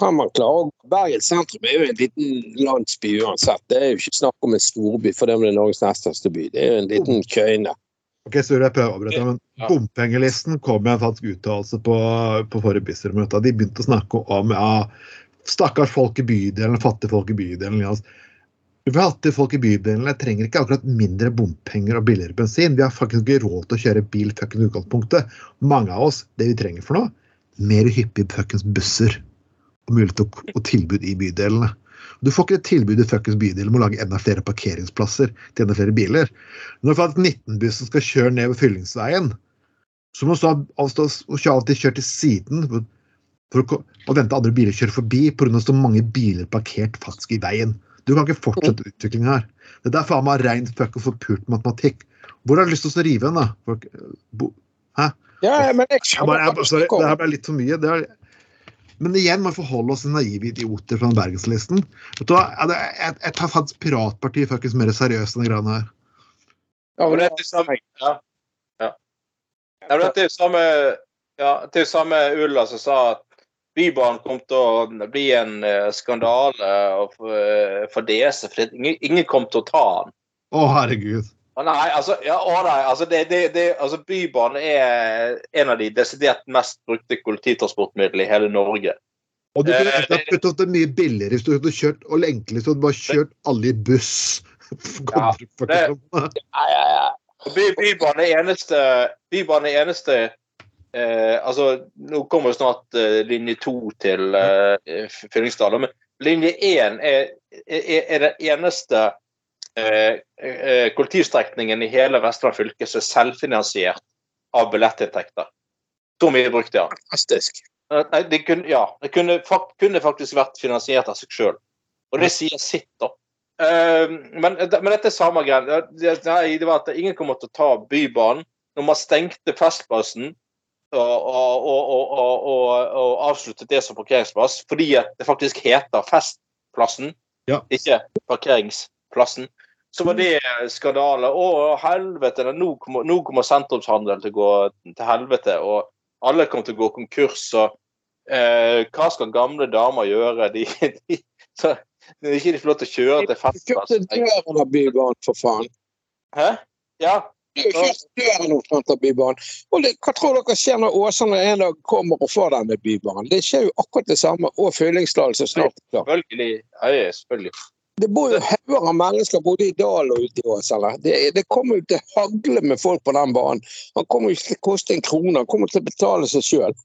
[SPEAKER 4] kan man klare å Bergen sentrum er jo en liten landsby uansett. Det er jo ikke snakk om en storby, for det er Norges nest største by. Det er jo en liten køyne.
[SPEAKER 2] Ok, så jeg prøver å avbryte, men
[SPEAKER 3] Ja.
[SPEAKER 2] Bompengelisten kom med en falsk uttalelse på, på forrige bystyremøte. De begynte å snakke om ja, stakkars folk i bydelen, fattige folk i bydelen. Ja. Fattige folk i bydelene trenger ikke akkurat mindre bompenger og billigere bensin. Vi har faktisk ikke råd til å kjøre bil fuckings utgangspunktet. Mange av oss, det vi trenger for noe, mer hyppige fuckings busser og mulighet til å, og tilbud i bydelene. Du får ikke et tilbud i fuckings bydelen om å lage enda flere parkeringsplasser til enda flere biler. Når faktisk 19-bussen skal kjøre ned ved fyllingsveien, så må du og kjøre alltid kjøre til siden for, for å, og vente andre biler kjører forbi pga. så mange biler parkert faktisk i veien. Du kan ikke fortsette utviklingen her. Det er faen meg rein fucking forpult matematikk. Hvor har du lyst til å rive den, da? Folk, bo,
[SPEAKER 4] Ja, men jeg
[SPEAKER 2] jeg jeg,
[SPEAKER 4] om.
[SPEAKER 2] det her ble litt for mye. Det er, men igjen må vi forholde oss til naive idioter fra bergenslisten. Vet du hva? Jeg, jeg, tar faktisk Piratpartiet faktisk mer seriøst enn de greiene her.
[SPEAKER 4] Ja,
[SPEAKER 3] Men det er samme, ja. Ja. Ja, det er jo samme, ja, det er jo samme Ulla som sa at Bybanen kom til å bli en eh, skandale for, eh, for DS, for ingen, ingen kom til å ta den.
[SPEAKER 2] Å, herregud.
[SPEAKER 3] Å nei, altså, ja, å nei, altså, det, det, det, altså Bybanen er en av de desidert mest brukte kollektivtransportmidlene i hele Norge.
[SPEAKER 2] Og du kunne
[SPEAKER 3] Eh,
[SPEAKER 2] det er mye billigere hvis du hadde kjørt og enklest hadde bare kjørt alle i buss.
[SPEAKER 3] Ja, det-
[SPEAKER 4] Ja, ja, ja.
[SPEAKER 3] By, bybanen er eneste, bybanen er eneste eh, altså, Nå kommer jo snart eh, linje to til eh, Fyllingsdal, men linje én er, er, er den eneste kollektivstrekningen i hele Vestland fylke som er selvfinansiert av billettinntekter. Så mye brukte jeg.
[SPEAKER 4] Fantastisk.
[SPEAKER 3] Eh, Nei, det kunne, ja, det kunne, kunne faktisk vært finansiert av seg sjøl. Og det sier sitt, da. Eh, men, men dette er samme greia. Det, var at ingen kommer til å ta Bybanen. Når man stengte Festplassen og, og, og, og, avsluttet det som parkeringsplass, fordi at det faktisk heter Festplassen,
[SPEAKER 2] Ja.
[SPEAKER 3] ikke Parkeringsplassen, så var det skandale. Å, helvete, nå kommer, nå kommer sentrumshandelen til å gå til helvete. og alle kommer til å gå konkurs. og eh, Hva skal gamle damer gjøre? De, de, så, de ikke de får lov til å kjøre til
[SPEAKER 4] Kjøpte
[SPEAKER 3] festplass.
[SPEAKER 4] døren av Bybanen, for faen.
[SPEAKER 3] Hæ? Ja.
[SPEAKER 4] Er døren omtrent av Bybanen. Og det, hva tror dere skjer når Åsane en dag kommer og får denne Bybanen? Det skjer jo akkurat det samme. Og Fyllingsdalen så snart er klar.
[SPEAKER 3] Selvfølgelig. Ja, ja, selvfølgelig.
[SPEAKER 4] Det bor jo hauger av mennesker både i dalen og ute i Åsane. Det, det kommer jo til å hagle med folk på den banen. Han kommer jo ikke til å koste en krone, han kommer til å betale seg sjøl.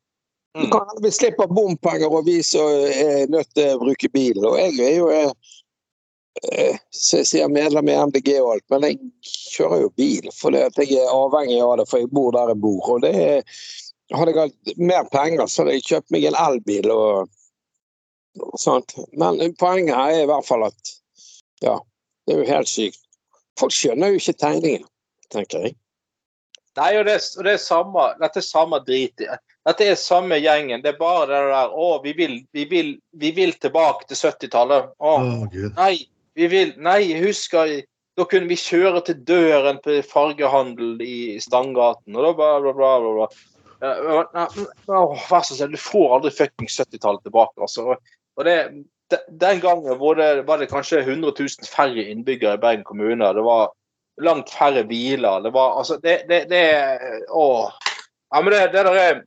[SPEAKER 4] Du
[SPEAKER 3] Mm.
[SPEAKER 4] kan hende slippe bompenger og vi som er nødt til å bruke bilen. Og jeg er jo eh, eh, sier medlem i MDG og alt, men jeg kjører jo bil at jeg er avhengig av det, for jeg bor der jeg bor. Og det er, hadde jeg hatt mer penger, så hadde jeg kjøpt meg en elbil og, og sånt. Men poenget her er i hvert fall at ja, det er jo helt sykt. Folk skjønner jo ikke tegningen, tenker jeg.
[SPEAKER 3] Nei, og det, og det er samme, dette er samme drit. Dette er samme gjengen. Det er bare det der Å, vi vil, vi vil, vi vil tilbake til 70-tallet. Å,
[SPEAKER 2] oh, gud.
[SPEAKER 3] Nei, vi vil Nei, jeg husker Da kunne vi kjøre til døren på fargehandel i Stangaten, og da bla, bla, bla. bla, bla. Ja, men, å, Vær så snill, du får aldri fuckings 70-tallet tilbake. altså. Og- Og det, de- Den gangen var det, var det kanskje 100 000 færre innbyggere i Bergen kommune. Det var langt færre biler. Det var altså Det, det, det. Ja, men det, det der er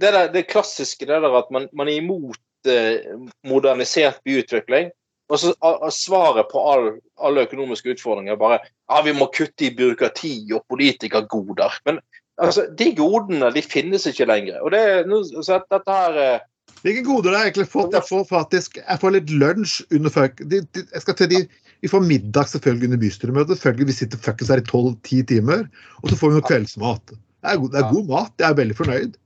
[SPEAKER 3] det, der, det klassiske det der at man, man er imot eh, modernisert byutvikling. Og så a- svaret på all, alle økonomiske utfordringer er bare ja, vi må kutte i byråkrati og politikergoder. Men altså, de godene de finnes ikke lenger. Og det, er nå- dette her eh,
[SPEAKER 2] Hvilke goder har jeg egentlig fått? Jeg får faktisk jeg får litt lunsj under fuck. Jeg skal til de, vi får middag selvfølgelig under bystyremøtet. Selvfølgelig, Vi sitter fuckings her i 12-10 timer. Og så får vi noe kveldsmat. Det er, god, det er god mat. Jeg er veldig fornøyd.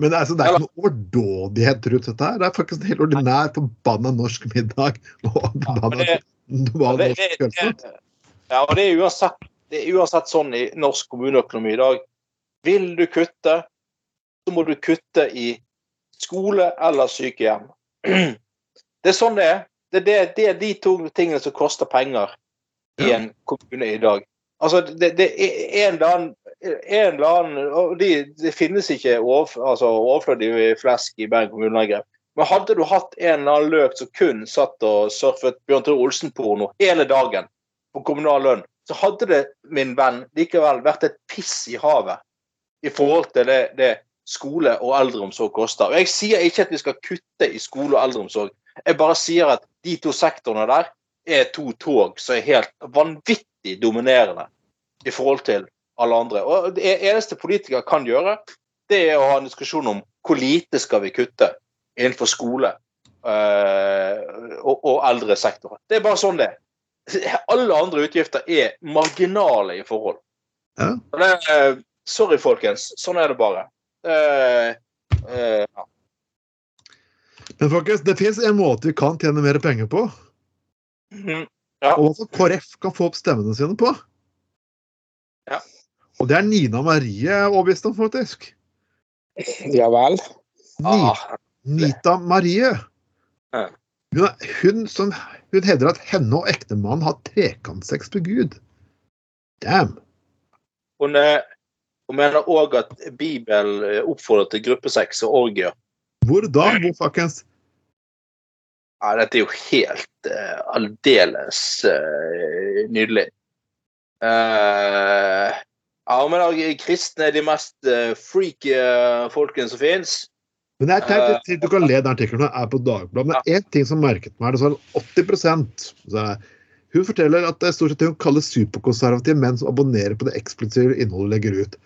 [SPEAKER 2] Men altså, det er ikke noe overdådighet rundt dette her. Det er faktisk en helt ordinær forbanna norsk middag. Forbanna
[SPEAKER 3] det-
[SPEAKER 2] norsk
[SPEAKER 3] det, det,
[SPEAKER 2] kveldsmat.
[SPEAKER 3] det, ja, og det er, uansett, det er uansett sånn i norsk kommuneøkonomi i dag. Vil du kutte, så må du kutte i skole eller sykehjem. Det er sånn det er. Det er, det, er de to tingene som koster penger i en kommune i dag. Altså, det, det er en eller annen en eller annen, og de, Det finnes ikke over, altså, overflødig flesk i Bergen kommune lenger. Men hadde du hatt en eller annen løk som kun satt og surfet Bjørn Tore Olsen-porno hele dagen på kommunal lønn, så hadde det, min venn, likevel vært et piss i havet i forhold til det, det skole og eldreomsorg koster. Og Jeg sier ikke at vi skal kutte i skole og eldreomsorg. Jeg bare sier at de to sektorene der er to tog som er helt vanvittig dominerende i forhold til alle andre. Og Det eneste politikere kan gjøre, det er å ha en diskusjon om hvor lite skal vi kutte innenfor skole eh, og, og eldresektoren. Det er bare sånn det er. Alle andre utgifter er marginale i forhold.
[SPEAKER 2] Ja.
[SPEAKER 3] Det, er- sorry, folkens. Sånn er det bare. Eh, uh, ja.
[SPEAKER 2] Men folkens, det fins en måte vi kan tjene mer penger på.
[SPEAKER 3] Mhm.
[SPEAKER 2] Og hva KrF kan få opp stemmene sine på.
[SPEAKER 3] Ja.
[SPEAKER 2] Og det er Nina Marie overbevist om, faktisk.
[SPEAKER 4] Ja vel.
[SPEAKER 2] Ni,
[SPEAKER 3] Ah,
[SPEAKER 2] Nita Marie. Hun, er- hun, som, hun hevder at henne og ektemannen har trekantsex med Gud. Damn.
[SPEAKER 3] hun, eh, hun mener òg at Bibelen eh, oppfordrer til gruppesex og orgier.
[SPEAKER 2] Hvor da? Hvor fuckings
[SPEAKER 3] Ja, dette er jo helt uh, aldeles uh, nydelig. Uh, ja, men da, kristne er de mest uh, freaky uh, folkene som fins.
[SPEAKER 2] Men jeg tenkte du kan le den artikkelen er på Dagbladet. Men én ting som merket meg, det sånn 80% så Hun forteller at det er stort sett hun kaller superkonservative menn som abonnerer på det eksplosive innholdet legger ut.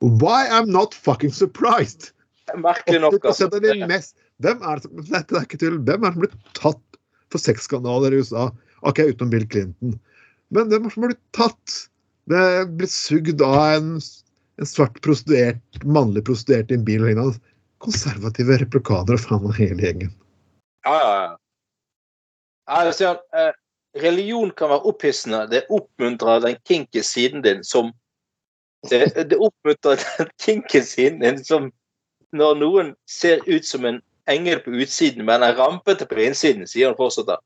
[SPEAKER 2] Why I'm not fucking surprised!
[SPEAKER 3] Merkelig nok. Altså.
[SPEAKER 2] mest Hvem er det som Dette er ikke tull. Hvem er det som blir tatt for sexskandaler i USA? OK, utenom Bill Clinton. Men hvem er det som blir tatt? Det blitt sugd av en, en svart prostituert, mannlig prostituert i en bil og lignende. Konservative replikanere faen meg hele gjengen.
[SPEAKER 3] Ja, ja, ja. ja jeg sier, eh, religion kan være opphissende. Det oppmuntrer den kinky siden din som Det, det oppmuntrer den sin som når noen ser ut som en engel på utsiden, men er rampete på innsiden, sier han fortsatt.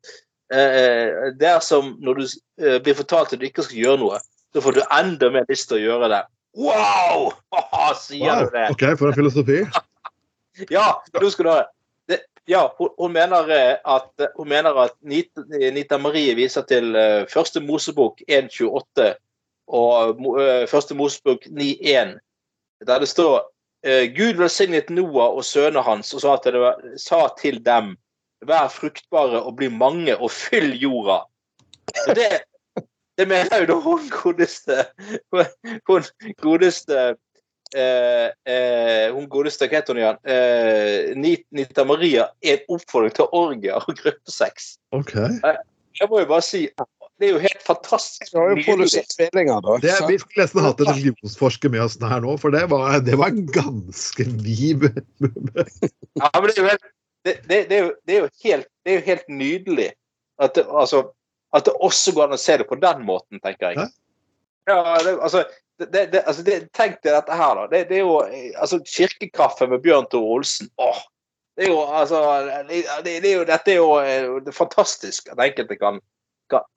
[SPEAKER 3] Eh, det er som når du eh, blir fortalt at du ikke skal gjøre noe, så får du enda mer lyst til å gjøre det. Wow! Haha, sier du det?
[SPEAKER 2] OK, for en filosofi.
[SPEAKER 3] Ja, nå skal du ha Det, ja, hun, hun mener eh, at, hun mener at Nita, Nita Marie viser til eh, første Mosebok 1.28 og eh, første Mosebok 9.1, der det står eh, Gud velsignet Noah og sønnene hans og sa det, sa til dem Vær fruktbare og bli mange og fyll jorda. Så det, det mener jo da hun godeste Hun godeste eh, eh, hun godeste, hva heter hun igjen? Eh, Nita Maria er en oppfordring til orgier og gruppesex.
[SPEAKER 2] Okay.
[SPEAKER 3] Jeg må jo bare si det er jo helt fantastisk
[SPEAKER 4] Jeg har jo produsert tvillinger, da.
[SPEAKER 2] Det, vi skulle nesten hatt en religionsforsker med oss her nå, for det var, det var en ganske liv
[SPEAKER 3] Ja, men det er jo helt, det, det, det er jo, det er jo helt, det er jo helt nydelig at det, altså, at det også går an å se det på den måten, tenker jeg.
[SPEAKER 2] Hæ?
[SPEAKER 3] Ja, det, altså, det, det, det, altså det, Tenk deg dette her, da. Det, det er jo altså, kirkekaffe med Bjørn Tore Olsen. Åh, det er jo altså det, det er jo, Dette er jo eh, det er fantastisk at enkelte kan,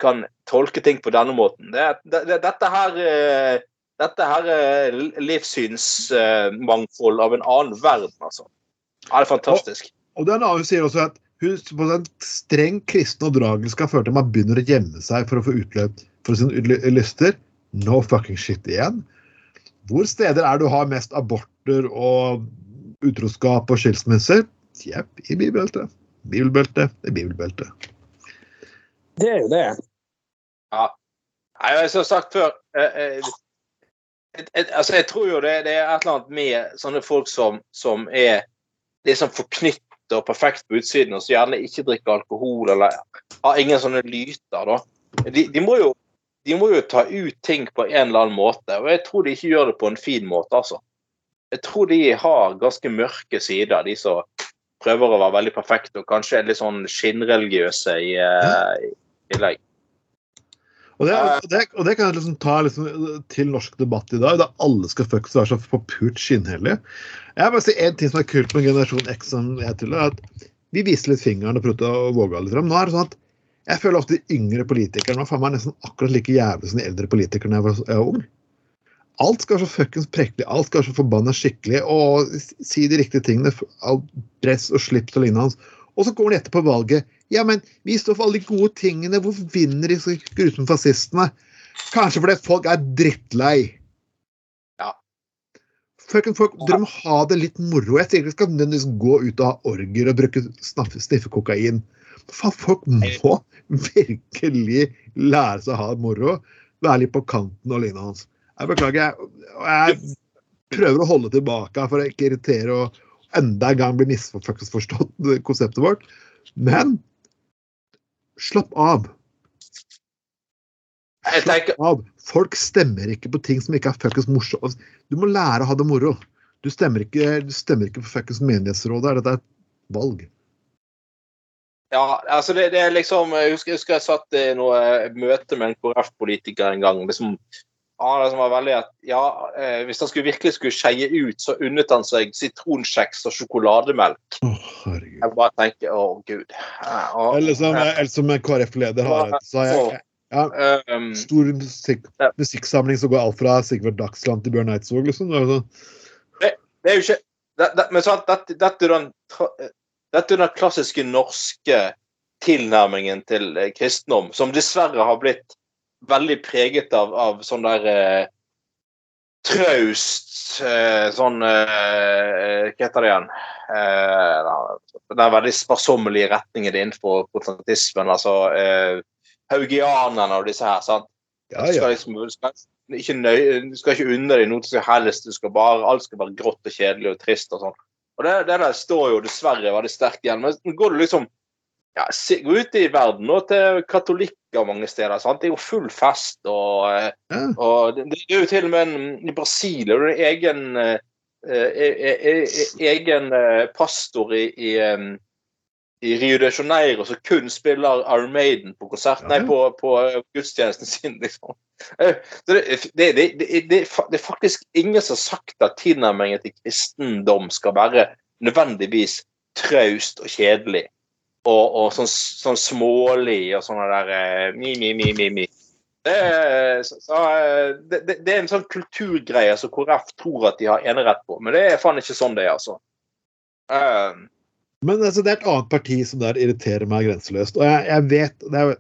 [SPEAKER 3] kan, tolke ting på denne måten. Det, det, det, dette her eh, dette her er livssynsmangfold av en annen verden, altså. Det er fantastisk.
[SPEAKER 2] Og det er en annen sier også at hun på den streng kristne og skal føre til at man begynner å gjemme seg for å få utløp for sine lyster. No fucking shit igjen. Hvor steder er det du har mest aborter og utroskap og skilsmisser? Jepp, i bibelbeltet. Bibelbeltet er bibelbeltet.
[SPEAKER 4] Det er jo det.
[SPEAKER 3] Nei, jeg har sagt før eh, eh, altså Jeg tror jo det, det er et eller annet med sånne folk som, som er liksom forknyttet og perfekt på utsiden, og så gjerne ikke drikker alkohol eller har ingen sånne lyter, da. De, de, må jo, de må jo ta ut ting på en eller annen måte, og jeg tror de ikke gjør det på en fin måte, altså. Jeg tror de har ganske mørke sider, de som prøver å være veldig perfekte og kanskje er litt sånn skinnreligiøse i, i tillegg.
[SPEAKER 2] Og det, og, det, og det, kan jeg liksom ta liksom til norsk debatt i dag, da alle skal fuckings være så forpult skinnhellige. Jeg bare si En ting som er kult med generasjon X, som jeg tilhører, er at vi viser litt fingeren og prøver å våge litt frem. Nå er det sånn at jeg føler ofte de yngre politikerne var faen meg nesten akkurat like jævlig som de eldre politikerne jeg var, jeg var ung. Alt skal være så fuckings prektig, alt skal være så forbanna skikkelig, og si de riktige tingene. Dress og slips og lignende. Og så kommer de etterpå valget. Ja, men vi står for alle de gode tingene. Hvorfor vinner de så grusomme fascistene? Kanskje fordi folk er drittlei.
[SPEAKER 3] Ja.
[SPEAKER 2] Fucking folk, Dere må ha det litt moro. Jeg sier ikke skal nødvendigvis gå ut og ha orger og bruke sniffe, kokain. Faen, folk må virkelig lære seg å ha det moro. Være litt på kanten og lignende. Jeg beklager, jeg, jeg prøver å holde tilbake for å ikke irritere og enda en gang blir misforstått konseptet vårt. Men slapp av.
[SPEAKER 3] Slapp
[SPEAKER 2] av. Folk stemmer ikke på ting som ikke er fuckings morsomt. Du må lære å ha det moro. Du stemmer ikke, du stemmer ikke på fuckings menighetsrådet. Dette er et valg.
[SPEAKER 3] Ja, altså det, det, er liksom Jeg husker, jeg husker jeg satt i noe møte med en KrF-politiker en gang. liksom han som var veldig at ja, eh, Hvis han skulle virkelig skulle skeie ut, så unnet han seg sitronkjeks og sjokolademelk.
[SPEAKER 2] Oh, herregud.
[SPEAKER 3] Jeg bare tenker å, gud.
[SPEAKER 2] Oh, eller som, eller som KrF-leder har så jeg, ja, um, stor musik, musikksamling som går alt fra Sigvart Dagsland til Bjørn Eidsvåg, liksom. Det sånn.
[SPEAKER 3] det, det er jo ikke det, det, Men sant, dette, dette, er den, dette er den klassiske norske tilnærmingen til eh, kristendom, som dessverre har blitt veldig preget av, av sånn der eh, traust eh, Sånn eh, Hva heter det igjen? Eh, den veldig sparsommelige retningen innenfor protestantismen. Altså eh, haugianerne og disse her. sant?
[SPEAKER 2] Ja, ja.
[SPEAKER 3] Du skal liksom du skal ikke, nøye, du skal ikke unne deg noe som helst. Du skal bare, alt skal være grått og kjedelig og trist og sånn. Og det, det der står jo dessverre veldig sterkt igjen. Men går du liksom ja, gå ut i verden og til katolikker mange steder. Sant? Det er jo full fest. Og,
[SPEAKER 2] ja.
[SPEAKER 3] og det, er jo til og med en, i Brasil er det egen, eh, e, e, e, egen pastor i, i, i, Rio de Janeiro som kun spiller Iron Maiden på konsert, nei, på, på gudstjenesten sin. liksom. Det, det, det, det, er faktisk ingen som har sagt at tilnærmingen til kristendom skal være nødvendigvis traust og kjedelig og, og sånn, sånn, smålig og sånne der uh, mi, mi, mi, mi, mi. Det, så, så, eh, det, det, er en sånn kulturgreie som KrF tror at de har enerett på, men det er faen ikke sånn det er, altså. Uh,
[SPEAKER 2] men altså, det er et annet parti som der irriterer meg grenseløst, og jeg, jeg vet det er,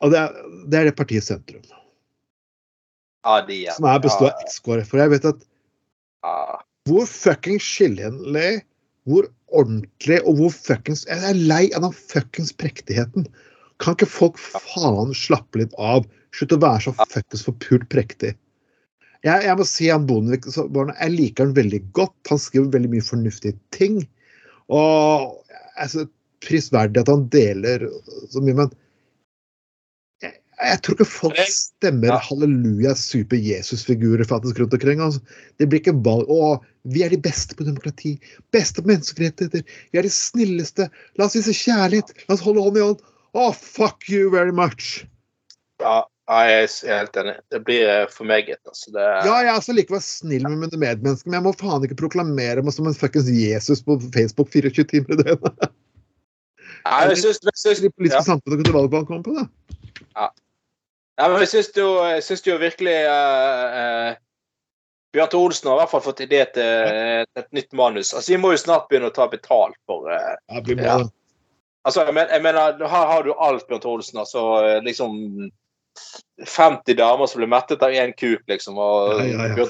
[SPEAKER 2] og det er, det er det partiet Sentrum.
[SPEAKER 3] Ja, de
[SPEAKER 2] er. Som er består av eks-KrF. For jeg vet at
[SPEAKER 3] ja.
[SPEAKER 2] Hvor fucking skillenlig, hvor ordentlig, og hvor fuckings Jeg er lei av den fuckings prektigheten. Kan ikke folk faen slappe litt av? Slutt å være så fuckings forpult prektig. Jeg, jeg, må si han Bondevik Jeg liker han veldig godt. Han skriver veldig mye fornuftige ting. Og altså, prisverdig at han deler så mye, men jeg tror ikke folk stemmer halleluja, super Jesus-figurer faktisk rundt omkring. Altså. Det blir ikke valg Å, vi er de beste på demokrati. Beste på menneskerettigheter. Vi er de snilleste. La oss vise kjærlighet. La oss holde hånd i hånd. Å, oh, fuck you very much.
[SPEAKER 3] Ja, jeg er helt enig. Det blir eh, for meget. Altså. Det...
[SPEAKER 2] Ja, jeg er altså likevel snill med mine medmennesker, men jeg må faen ikke proklamere meg som en fuckings Jesus på Facebook 24 timer i døgnet.
[SPEAKER 3] Nei, jeg syns, jeg syns,
[SPEAKER 2] de politiske ja. samfunnene kunne valg hva han komme på det.
[SPEAKER 3] Ja. Ja, men jeg syns jo, jo virkelig uh, uh, Bjarte Olsen har i hvert fall fått idé til uh, et nytt manus. Altså, Vi må jo snart begynne å ta betalt for uh,
[SPEAKER 2] ja, blir bra.
[SPEAKER 3] Ja. Altså, jeg, men, jeg, mener, Her har du alt, Bjarte Olsen. altså liksom 50 damer som blir mettet av én kuk, liksom. og
[SPEAKER 2] ja, ja,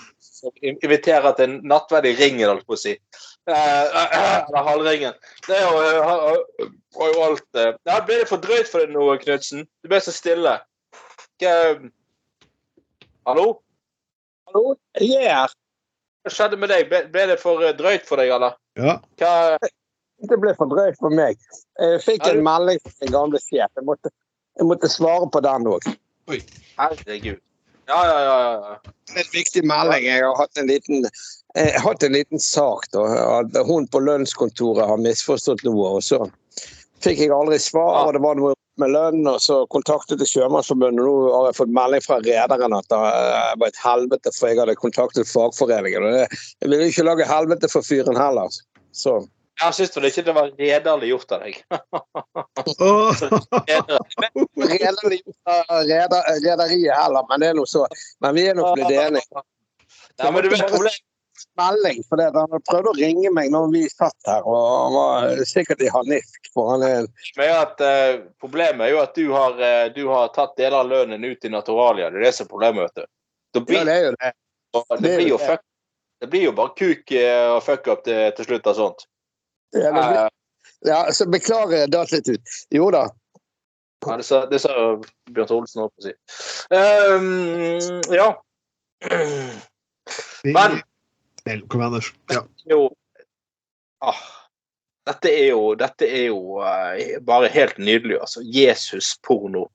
[SPEAKER 3] Inviterer til en nattverd i ringen, holdt på å si. Eller halvringen. Det er jo, har, jo alt Ja, Ble det for drøyt for deg nå, Knutsen? Du ble så stille. Hallo?
[SPEAKER 4] Hallo? Jeg er her.
[SPEAKER 3] hva skjedde med deg? Ble, ble det for eh, drøyt for deg, eller?
[SPEAKER 2] Ja.
[SPEAKER 3] Hva,
[SPEAKER 4] Det ble for drøyt for meg. Jeg fikk en melding fra min gamle sjef. Jeg måtte, jeg måtte svare på den òg.
[SPEAKER 3] herregud. Ja, ja, ja. ja.
[SPEAKER 4] En viktig melding. Jeg har hatt en liten, jeg har hatt en liten sak. da, at Hun på lønnskontoret har misforstått noe. og så fikk jeg aldri svar, og det var noe med lønn. og Så kontaktet jeg Sjømannsforbundet, nå har jeg fått melding fra rederen at det var et helvete, for jeg hadde kontaktet fagforeningen. og det, Jeg ville ikke lage helvete for fyren heller. Så
[SPEAKER 3] Jeg syns vel ikke det var redelig gjort av deg.
[SPEAKER 2] Åh.
[SPEAKER 4] rederiet reder, rederiet heller, men det er noe så. Men vi er nok blitt enige.
[SPEAKER 3] Nei, men du vet, problemet
[SPEAKER 4] melding, for det, han prøvde å ringe meg når vi satt her, og han var sikkert i harnisk. For han er
[SPEAKER 3] Men at, eh, problemet er jo at du har, eh, du har tatt deler av lønnen ut i naturalia. Det er det som er problemet, vet du. Blir,
[SPEAKER 4] Ja, det er jo det.
[SPEAKER 3] det,
[SPEAKER 4] det
[SPEAKER 3] blir
[SPEAKER 4] jo
[SPEAKER 3] fuck, det blir jo bare kuk eh, og fuck up til, til slutt av sånt.
[SPEAKER 4] Ja, blir, ja, så beklager jeg datt litt ut. Jo da.
[SPEAKER 3] Ja, det sa, det sa Bjørn Tore Olsen også på å si. Um, ja. Men
[SPEAKER 2] Vel, Kom igjen, Anders. Ja.
[SPEAKER 3] jo ah, Dette er jo, dette er jo uh, bare helt nydelig, altså. Jesus-porno.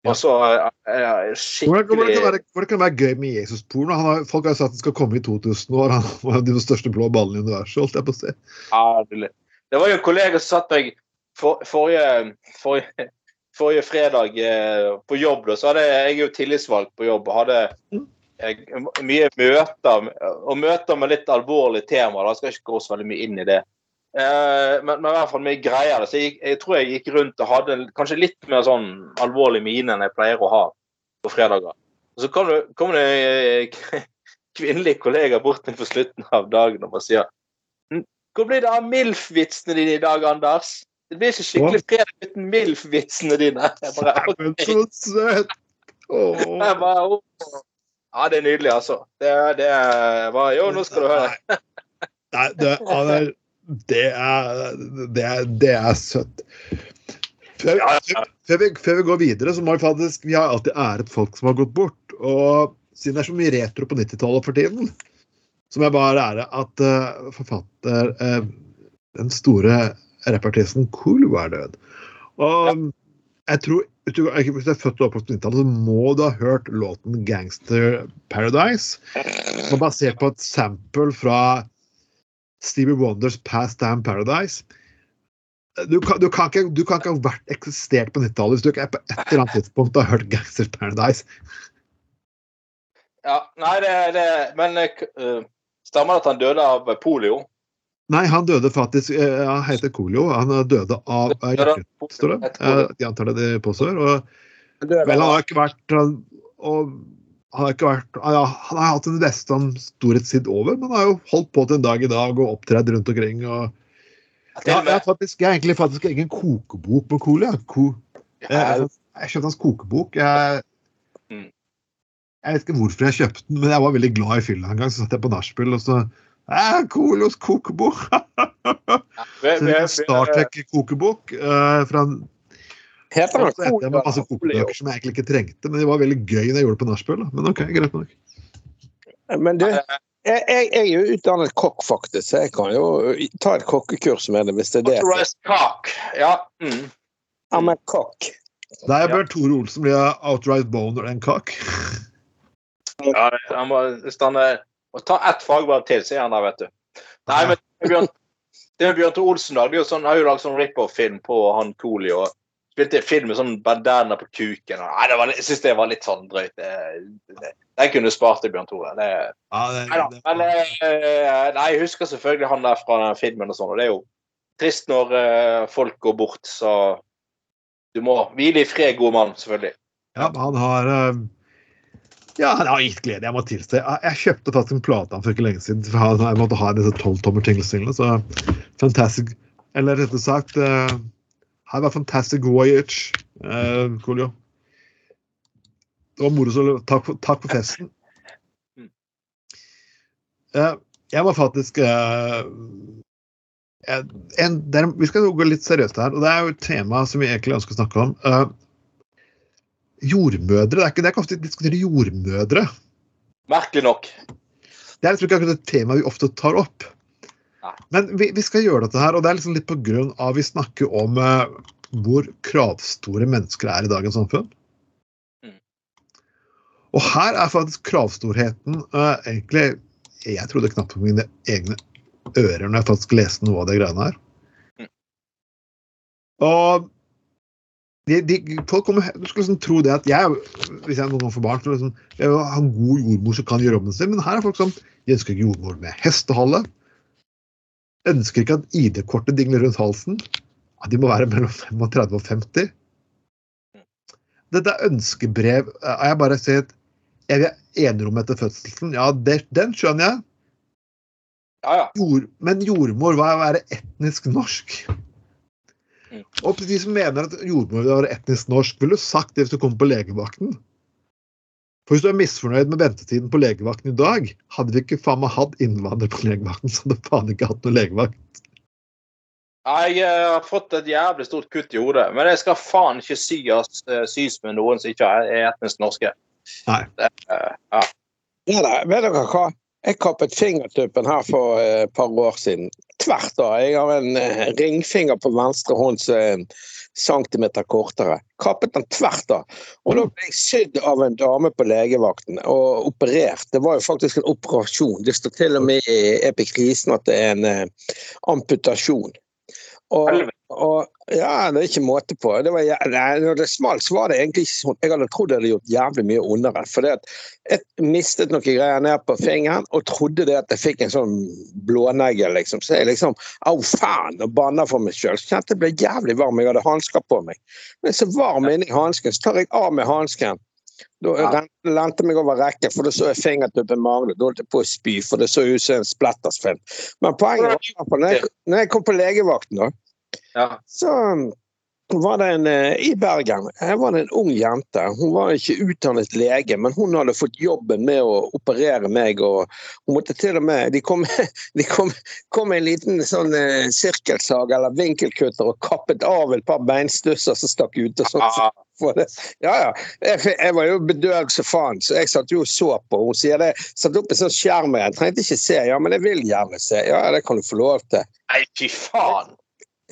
[SPEAKER 2] Ja.
[SPEAKER 3] Og så eh, eh,
[SPEAKER 2] Hvordan, hvordan,
[SPEAKER 3] skikkelig
[SPEAKER 2] kan det være, hvordan kan det være gøy med Jesus-porno? Har- Folk har jo sagt den skal komme i 2000 år. Han var de største blå ballene i universet, holdt jeg på å si.
[SPEAKER 3] Ja, det var jo en kollega som satt meg for, forrige, forrige, forrige fredag eh, på jobb. Da, så hadde jeg, jo tillitsvalgt på jobb og hadde eh, mye møter, og møter med litt alvorlige temaer. Jeg skal ikke gå så veldig mye inn i det. Eh, men, men i hvert fall mye greier. det. Så jeg, jeg tror jeg gikk rundt og hadde kanskje litt mer sånn alvorlig mine enn jeg pleier å ha på fredager. Og så kommer det, kom det en kvinnelig kollega bort til på slutten av dagen og bare sier hvor blir det av MILF-vitsene dine i dag, Anders? Det blir ikke skikkelig fredag uten MILF-vitsene dine. Jeg bare,
[SPEAKER 2] okay. så søt!
[SPEAKER 3] Jeg bare, «Åh». Ja, det er nydelig, altså. Det, det var Jo, nå skal du høre.
[SPEAKER 2] Nei, det, er Det er, det er søtt. Før, før, vi, før vi går videre, så må vi faktisk Vi har alltid æret folk som har gått bort. Og siden det er så mye retro på 90-tallet for tiden, så må jeg bare ære at uh, forfatter uh, Den store rappartisten Coolio er død. Og jeg tror hvis du hvis du er født og oppvokst på 90-tallet, så må du ha hørt låten 'Gangster Paradise'. Som er basert på et sample fra Stevie Wonders 'Past Damn Paradise'. Du kan, du, kan ikke, du kan ikke ha vært eksistert på 90-tallet hvis du ikke er på et eller annet tidspunkt har hørt 'Gangster Paradise'.
[SPEAKER 3] Ja, nei, det, det Men uh, stemmer det at han døde av polio?
[SPEAKER 2] Nei, han døde faktisk eh, Han heter Colio. Han døde av eh, står det. Eh, De antar det de påstår. Og, vel, han har ikke vært han- og, han har ikke vært ja, Han har hatt en nesten storhetstid over, men han har jo holdt på til en dag i dag og opptredd rundt omkring. og Ja, jeg, faktisk, jeg har egentlig faktisk egen kokebok på. Ko, jeg, jeg, jeg kjøpte hans kokebok. Jeg,
[SPEAKER 3] Mm.
[SPEAKER 2] jeg vet ikke hvorfor jeg kjøpte den, men jeg var veldig glad i fylla en gang. Så satt jeg på nachspiel, og så eh, Colios kokebok! Star Trek-kokebok eh, fra så etter jeg med masse kokebøker som jeg egentlig ikke trengte, men det var veldig gøy når jeg gjorde det på nachspiel. Men OK, greit nok.
[SPEAKER 4] Men du, jeg, jeg, jeg er jo utdannet kokk, faktisk, så jeg kan jo ta et kokkekurs med det hvis det er det.
[SPEAKER 3] Authorized cock. Ja. Mm.
[SPEAKER 4] Ja, men kokk.
[SPEAKER 2] Der bør Tore Olsen bli outright boner and cock.
[SPEAKER 3] ja han må, hvis er, ta ett fagbrev til, så er han der, vet du. Nei, men Bjørn, det med Bjørn Tore Olsen er jo sånn, har jo lagd sånn rip-off-film på han Cooley og spilte film med sånn bandana på kuken. Og, nei, det var, jeg syns det var litt sånn drøyt. Jeg kunne spart til Bjørn Tore. Det,
[SPEAKER 2] Ja, det,
[SPEAKER 3] Nei da. Men eh, nei, jeg husker selvfølgelig han der fra den filmen og sånn, og det er jo trist når eh, folk går bort, så du må hvile i fred, god mann, selvfølgelig.
[SPEAKER 2] Ja, han har eh, Ja, det har gitt glede, jeg må tilstå. Jeg, kjøpte faktisk en plate for ikke lenge siden. for Jeg måtte ha disse tolvtommer tinglesingene. så fantastic Eller rettere sagt uh, Her var Fantastic Voyage, uh, Coolio. Det var moro, så takk for, takk for festen. Uh, jeg må faktisk uh, en, der, er, Vi skal gå litt seriøst her, og det er jo et tema som vi egentlig ønsker å snakke om. Eh, jordmødre. Det er ikke, det jeg ofte diskuterer jordmødre.
[SPEAKER 3] Merkelig nok.
[SPEAKER 2] Det er liksom ikke et tema vi ofte tar opp.
[SPEAKER 3] Nei.
[SPEAKER 2] Men vi, vi skal gjøre dette her, og det er liksom litt på grunn av vi snakker om eh, hvor kravstore mennesker er i dagens samfunn.
[SPEAKER 3] Mm.
[SPEAKER 2] Og her er faktisk kravstorheten eh, egentlig Jeg trodde knapt på mine egne ører når jeg faktisk leste noe av de greiene her.
[SPEAKER 3] Mm.
[SPEAKER 2] Og de, de, folk kommer, du skulle liksom tro det at jeg, hvis jeg noen gang får barn, så liksom, jeg vil ha en god jordmor som kan gjøre jobben sin. Men her er folk som de ønsker ikke jordmor med hestehale. Ønsker ikke at ID-kortet dingler rundt halsen. Ja, de må være mellom 35 og 50. Dette er ønskebrev. Og jeg bare sier at jeg vil ha enerom etter fødselen? Ja, det, den skjønner jeg.
[SPEAKER 3] Ja, ja.
[SPEAKER 2] Jord, men jordmor, hva er å være etnisk norsk?
[SPEAKER 3] Mm.
[SPEAKER 2] Og de som mener at jordmor vil være etnisk norsk, ville du sagt det hvis du kom på legevakten? For hvis du er misfornøyd med ventetiden på legevakten i dag, hadde vi ikke faen meg hatt innvandrere på legevakten, så hadde faen ikke hatt noen legevakt.
[SPEAKER 3] Jeg eh, har fått et jævlig stort kutt i hodet, men jeg skal faen ikke sy oss, eh, sys med noen som ikke er etnisk norske.
[SPEAKER 2] Nei.
[SPEAKER 3] Det, eh, ja.
[SPEAKER 4] Ja, da, vet dere hva? Jeg kappet fingertuppen her for eh, et par år siden. Tvert da. Jeg har en eh, ringfinger på venstre hånd som er en centimeter kortere. Kappet den tvert av. Og da ble jeg sydd av en dame på legevakten og operert. Det var jo faktisk en operasjon. Det står til og med i epikrisen at det er en eh, amputasjon. Og. Og ja, det er ikke måte på. Det var, nei, når det smalt, så var det egentlig ikke sånn. Jeg hadde trodd det hadde gjort jævlig mye ondere. For jeg mistet noen greier ned på fingeren og trodde det at jeg fikk en sånn blånegle, liksom. Så jeg liksom au faen og banna for meg sjøl. Så kjente jeg ble jævlig varm. Jeg hadde hansker på meg. Men så varm inni hansken, så tar jeg av meg hansken. Da
[SPEAKER 3] Ja.
[SPEAKER 4] lente meg over rekken, for da så jeg fingertuppen mangle. Da holdt jeg på å spy, for det så ut som en splattersfilm. Men poenget var jeg, når jeg kom på legevakten, da,
[SPEAKER 3] Ja.
[SPEAKER 4] så um, var det en eh, i Bergen her var det en ung jente. Hun var ikke utdannet lege, men hun hadde fått jobben med å operere meg. og hun måtte til og med, De kom, de kom, kom en liten sånn eh, sirkelsag eller vinkelkutter og kappet av et par beinstusser som stakk ut. og sånt.
[SPEAKER 3] Ah,
[SPEAKER 4] Ja, ja. Jeg, jeg var jo bedøvd som faen, så jeg satt jo og så på. Hun sier det, satt opp en sånn skjerm. Jeg trengte ikke se. Ja, men jeg vil gjerne se. Ja, det kan du få lov til.
[SPEAKER 3] Nei, fy faen!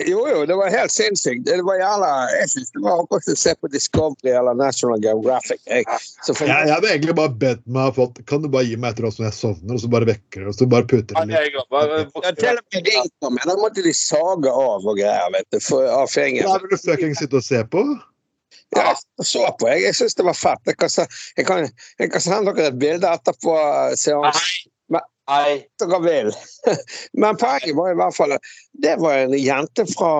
[SPEAKER 4] Jo, jo, det var helt sinnssykt. Det var jævla, jeg synes det var akkurat som å se på Discovery eller National Geographic. Jeg, så for,
[SPEAKER 2] Jeg, jeg hadde egentlig bare bedt meg fått Kan du bare gi meg et råd som jeg sovner, og så bare vekker det, og så bare puter
[SPEAKER 3] Ja,
[SPEAKER 2] det litt.
[SPEAKER 3] jeg bare-
[SPEAKER 4] ja, til og med det men da måtte de sage av og greier, vet du, for, av fingeren.
[SPEAKER 2] vil du fucking sitte og se på?
[SPEAKER 4] Ja, jeg så på, jeg, jeg synes det var fett. Jeg kan, jeg kan, jeg kan sende dere et bilde etterpå seansen.
[SPEAKER 3] Nei.
[SPEAKER 4] dere vil. Men poenget var i hvert fall det var en jente fra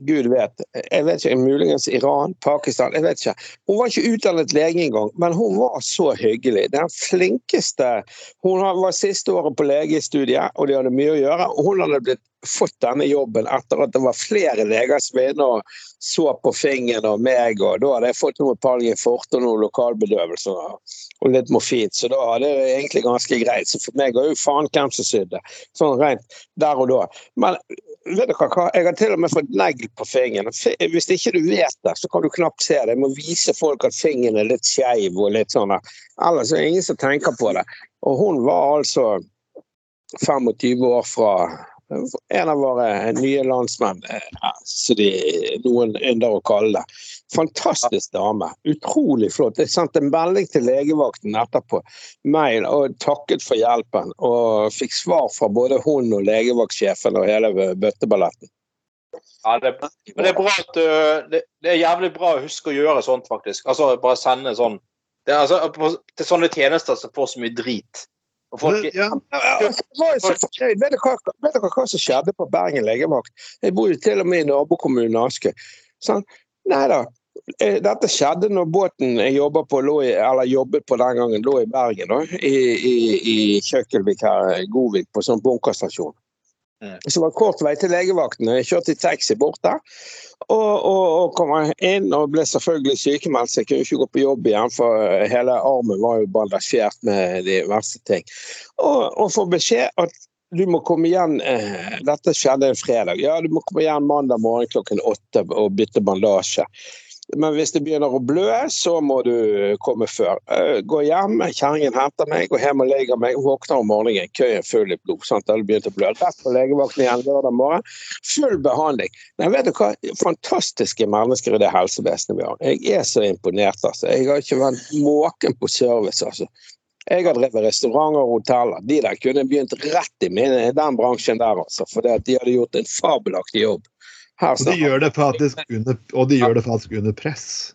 [SPEAKER 4] Gud vet, jeg vet ikke, muligens Iran, Pakistan, jeg vet ikke. Hun var ikke utdannet lege engang, men hun var så hyggelig. Den flinkeste Hun var siste året på legestudiet, og de hadde mye å gjøre. Og hun hadde blitt fått denne jobben etter at det var flere leger som var inne og så på fingeren og meg, og da hadde jeg fått noe Pallium forte og noe lokalbedøvelse og, litt morfin, så da hadde det egentlig ganske greit. Så for meg var jo faen hvem som sydde, sånn rent der og da. Men vet dere hva, jeg har til og med fått negl på fingeren. Hvis ikke du vet det, så kan du knapt se det. Jeg må vise folk at fingeren er litt skeiv og litt sånn. Ellers er det ingen som tenker på det. Og hun var altså 25 år fra en av våre nye landsmenn, eh, som noen ynder å kalle det. Fantastisk dame. Utrolig flott. Jeg sendte en melding til legevakten etterpå, mail, og takket for hjelpen. Og fikk svar fra både hun og legevaktsjefen og hele bøtteballetten.
[SPEAKER 3] Ja, det, men det er bra at det, det er jævlig bra å huske å gjøre sånt, faktisk. Altså bare sende sånn det altså, Til sånne tjenester som får så mye drit. Og folk,
[SPEAKER 2] Ja,
[SPEAKER 4] Jeg var så fornøyd. Vet dere vet dere hva som skjedde på Bergen legevakt? Jeg bor jo til og med i nabokommunen Aske. Sånn, nei da. eh, Dette skjedde når båten jeg jobber på, i, eller jobbet på den gangen, lå i Bergen. Da, I, i, i Kjøkkelvik her, Godvik, på sånn bunkerstasjon.
[SPEAKER 3] Mm.
[SPEAKER 4] Så det var kort vei til legevakten. Jeg kjørte i taxi bort der. Og, og, og kom inn og ble selvfølgelig sykemeldt, så jeg kunne ikke gå på jobb igjen, for hele armen var jo bandasjert med de verste ting. Og, og får beskjed at du må komme igjen eh, Dette skjedde en fredag. Ja, du må komme igjen mandag morgen klokken åtte og bytte bandasje. Men hvis det begynner å blø, så må du komme før. Eh, Gå hjem, kjerringen henter meg, går hjem og legger meg. Våkner om morgenen, køyen full i blod. sant? Det begynte begynt å blø. Rett på legevakten igjen lørdag morgen. Full behandling. Nei, vet du hva? Fantastiske mennesker i det helsevesenet vi har. Jeg er så imponert, altså. Jeg har ikke vært måken på service, altså. Jeg har drevet restauranter og hoteller. De der kunne begynt rett i min, den bransjen der, altså. For de hadde gjort en fabelaktig jobb. Her
[SPEAKER 2] Og de gjør det faktisk under, og de gjør det faktisk under press.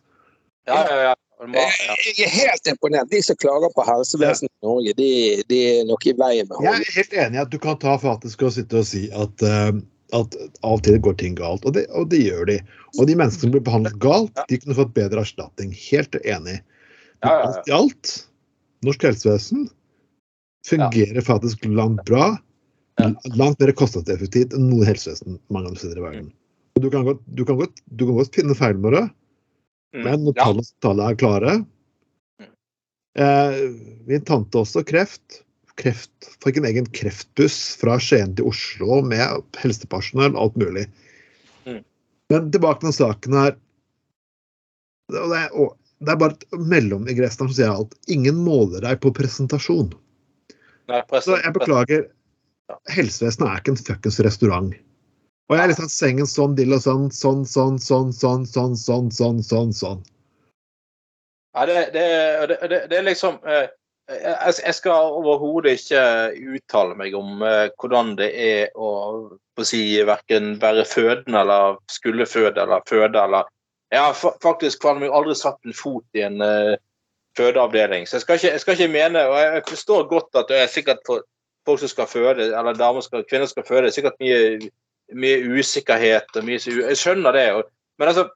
[SPEAKER 3] Ja, ja, ja.
[SPEAKER 4] Jeg er helt imponert. De som klager på helsevesenet i Norge, de, de er nok i veien med
[SPEAKER 2] Jeg er helt enig i at du kan ta faktisk og sitte og si at, eh, at av og til går ting galt, og det, og det gjør de. Og de menneskene som blir behandlet galt, de kunne fått bedre erstatning. Helt enig. Men alt i alt, norsk helsevesen fungerer faktisk langt bra. Langt mer kostnadseffektivt enn noe helsevesen mange andre steder i verden. Du kan godt, du kan godt, du kan godt finne feil med det,
[SPEAKER 3] Mm.
[SPEAKER 2] men når
[SPEAKER 3] Ja.
[SPEAKER 2] tallene, er klare
[SPEAKER 3] Mm.
[SPEAKER 2] eh, Min tante også kreft. kreft. Fikk en egen kreftbuss fra Skien til Oslo med helsepersonell alt mulig.
[SPEAKER 3] Mm.
[SPEAKER 2] Men tilbake til den saken her. Det, er, og det er bare et mellomigressen som sier alt. Ingen måler deg på presentasjon.
[SPEAKER 3] Nei,
[SPEAKER 2] Så jeg beklager. Helsevesenet er ikke en fuckings restaurant. Og jeg er liksom sengen sånn, dill og sånn, sånn, sånn, sånn, sånn, sånn, sånn, sånn, sånn, sånn.
[SPEAKER 3] Ja, det, det, det, det, er liksom eh, jeg, skal overhodet ikke uttale meg om eh, hvordan det er å, på si verken være fødende eller skulle føde eller føde eller Jeg har faktisk faen meg aldri satt en fot i en eh, fødeavdeling, så jeg skal, ikke, jeg skal ikke mene Og jeg forstår godt at det er sikkert folk som skal føde, eller damer skal, kvinner skal føde, det er sikkert mye, mye usikkerhet og mye Jeg skjønner det. Og, men altså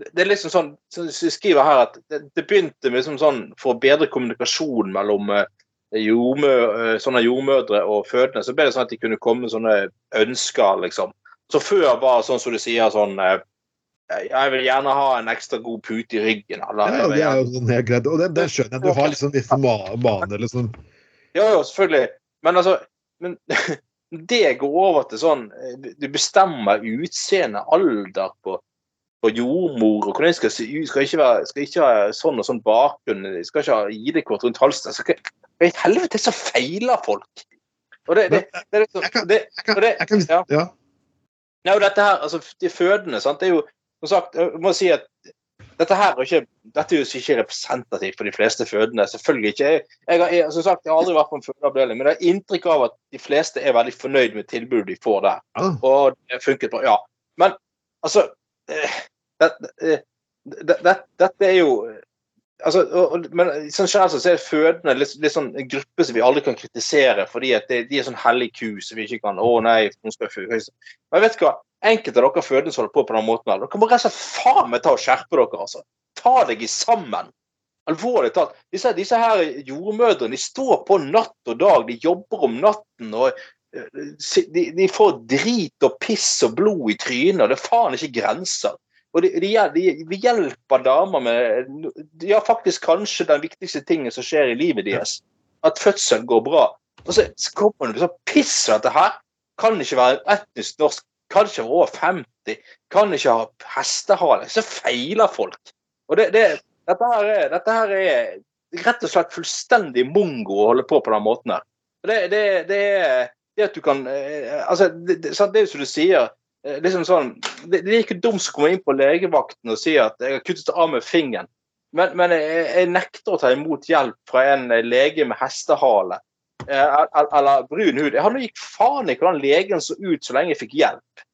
[SPEAKER 3] det er liksom sånn, som de skriver her, at det, det begynte med liksom sånn for å bedre kommunikasjon mellom eh, jordmø, eh, sånne jordmødre og fødende, så ble det sånn at de kunne komme med sånne ønsker, liksom. Så før var det sånn som du sier, sånn eh, Jeg vil gjerne ha en ekstra god pute i ryggen, eller
[SPEAKER 2] Ja, det er jo sånn helt greit. Og det, det skjønner jeg. Du har liksom visse ma- vaner, liksom.
[SPEAKER 3] Ja, jo, selvfølgelig. Men altså men, Det går over til sånn eh, Du bestemmer utseende, alder på, på jordmor og hvordan de skal se ut. Skal ikke være, skal ikke ha sånn og sånn bakgrunn. De skal ikke ha ID-kort rundt halsen. Altså, hva i helvete så feiler folk? Og det, det, det, er liksom, det, Og det-
[SPEAKER 2] jeg kan,
[SPEAKER 3] ja.
[SPEAKER 2] ja.
[SPEAKER 3] Nei, og dette her, altså de fødende, sant, det er jo som sagt, jeg må si at dette her er ikke, dette er jo ikke representativt for de fleste fødende. Selvfølgelig ikke. Jeg, jeg, har, jeg, som sagt, jeg har aldri vært på en fødeavdeling, men jeg har inntrykk av at de fleste er veldig fornøyd med tilbudet de får der. Og det funket bra. Ja. Men altså eh, det, eh, det, det, Dette er jo altså, og, Men sånn generelt så er fødende litt, litt sånn en gruppe som vi aldri kan kritisere, fordi at de, de er sånn hellig ku som vi ikke kan Å nei, nå skal jeg føde. Men vet du hva? Enkelte av dere fødende som holder på på den måten, dere må rett og slett faen meg ta og skjerpe dere. altså. Ta deg i sammen. Alvorlig talt. Disse, disse her jordmødrene de står på natt og dag. De jobber om natten. og eh, de, de får drit og piss og blod i trynet, og det er faen ikke grenser. Og de, de, de, vi hjelper damer med ja, faktisk kanskje den viktigste tingen som skjer i livet deres. At fødselen går bra. Og så så kommer det sånn piss dette her. Kan ikke være etnisk norsk. Kan ikke være over 50. Kan ikke ha hestehale. Så feiler folk. Og det, det, dette, her er, dette her er rett og slett fullstendig mongo å holde på på den måten her. Det, det, er at du kan eh, altså, det, er jo som du sier eh, liksom sånn, det, er ikke dumt å komme inn på legevakten og si at jeg har kuttet av med fingeren. Men, men jeg, jeg nekter å ta imot hjelp fra en lege med hestehale eh, eller brun hud. Jeg hadde gikk faen i hvordan legen så ut så lenge jeg fikk hjelp.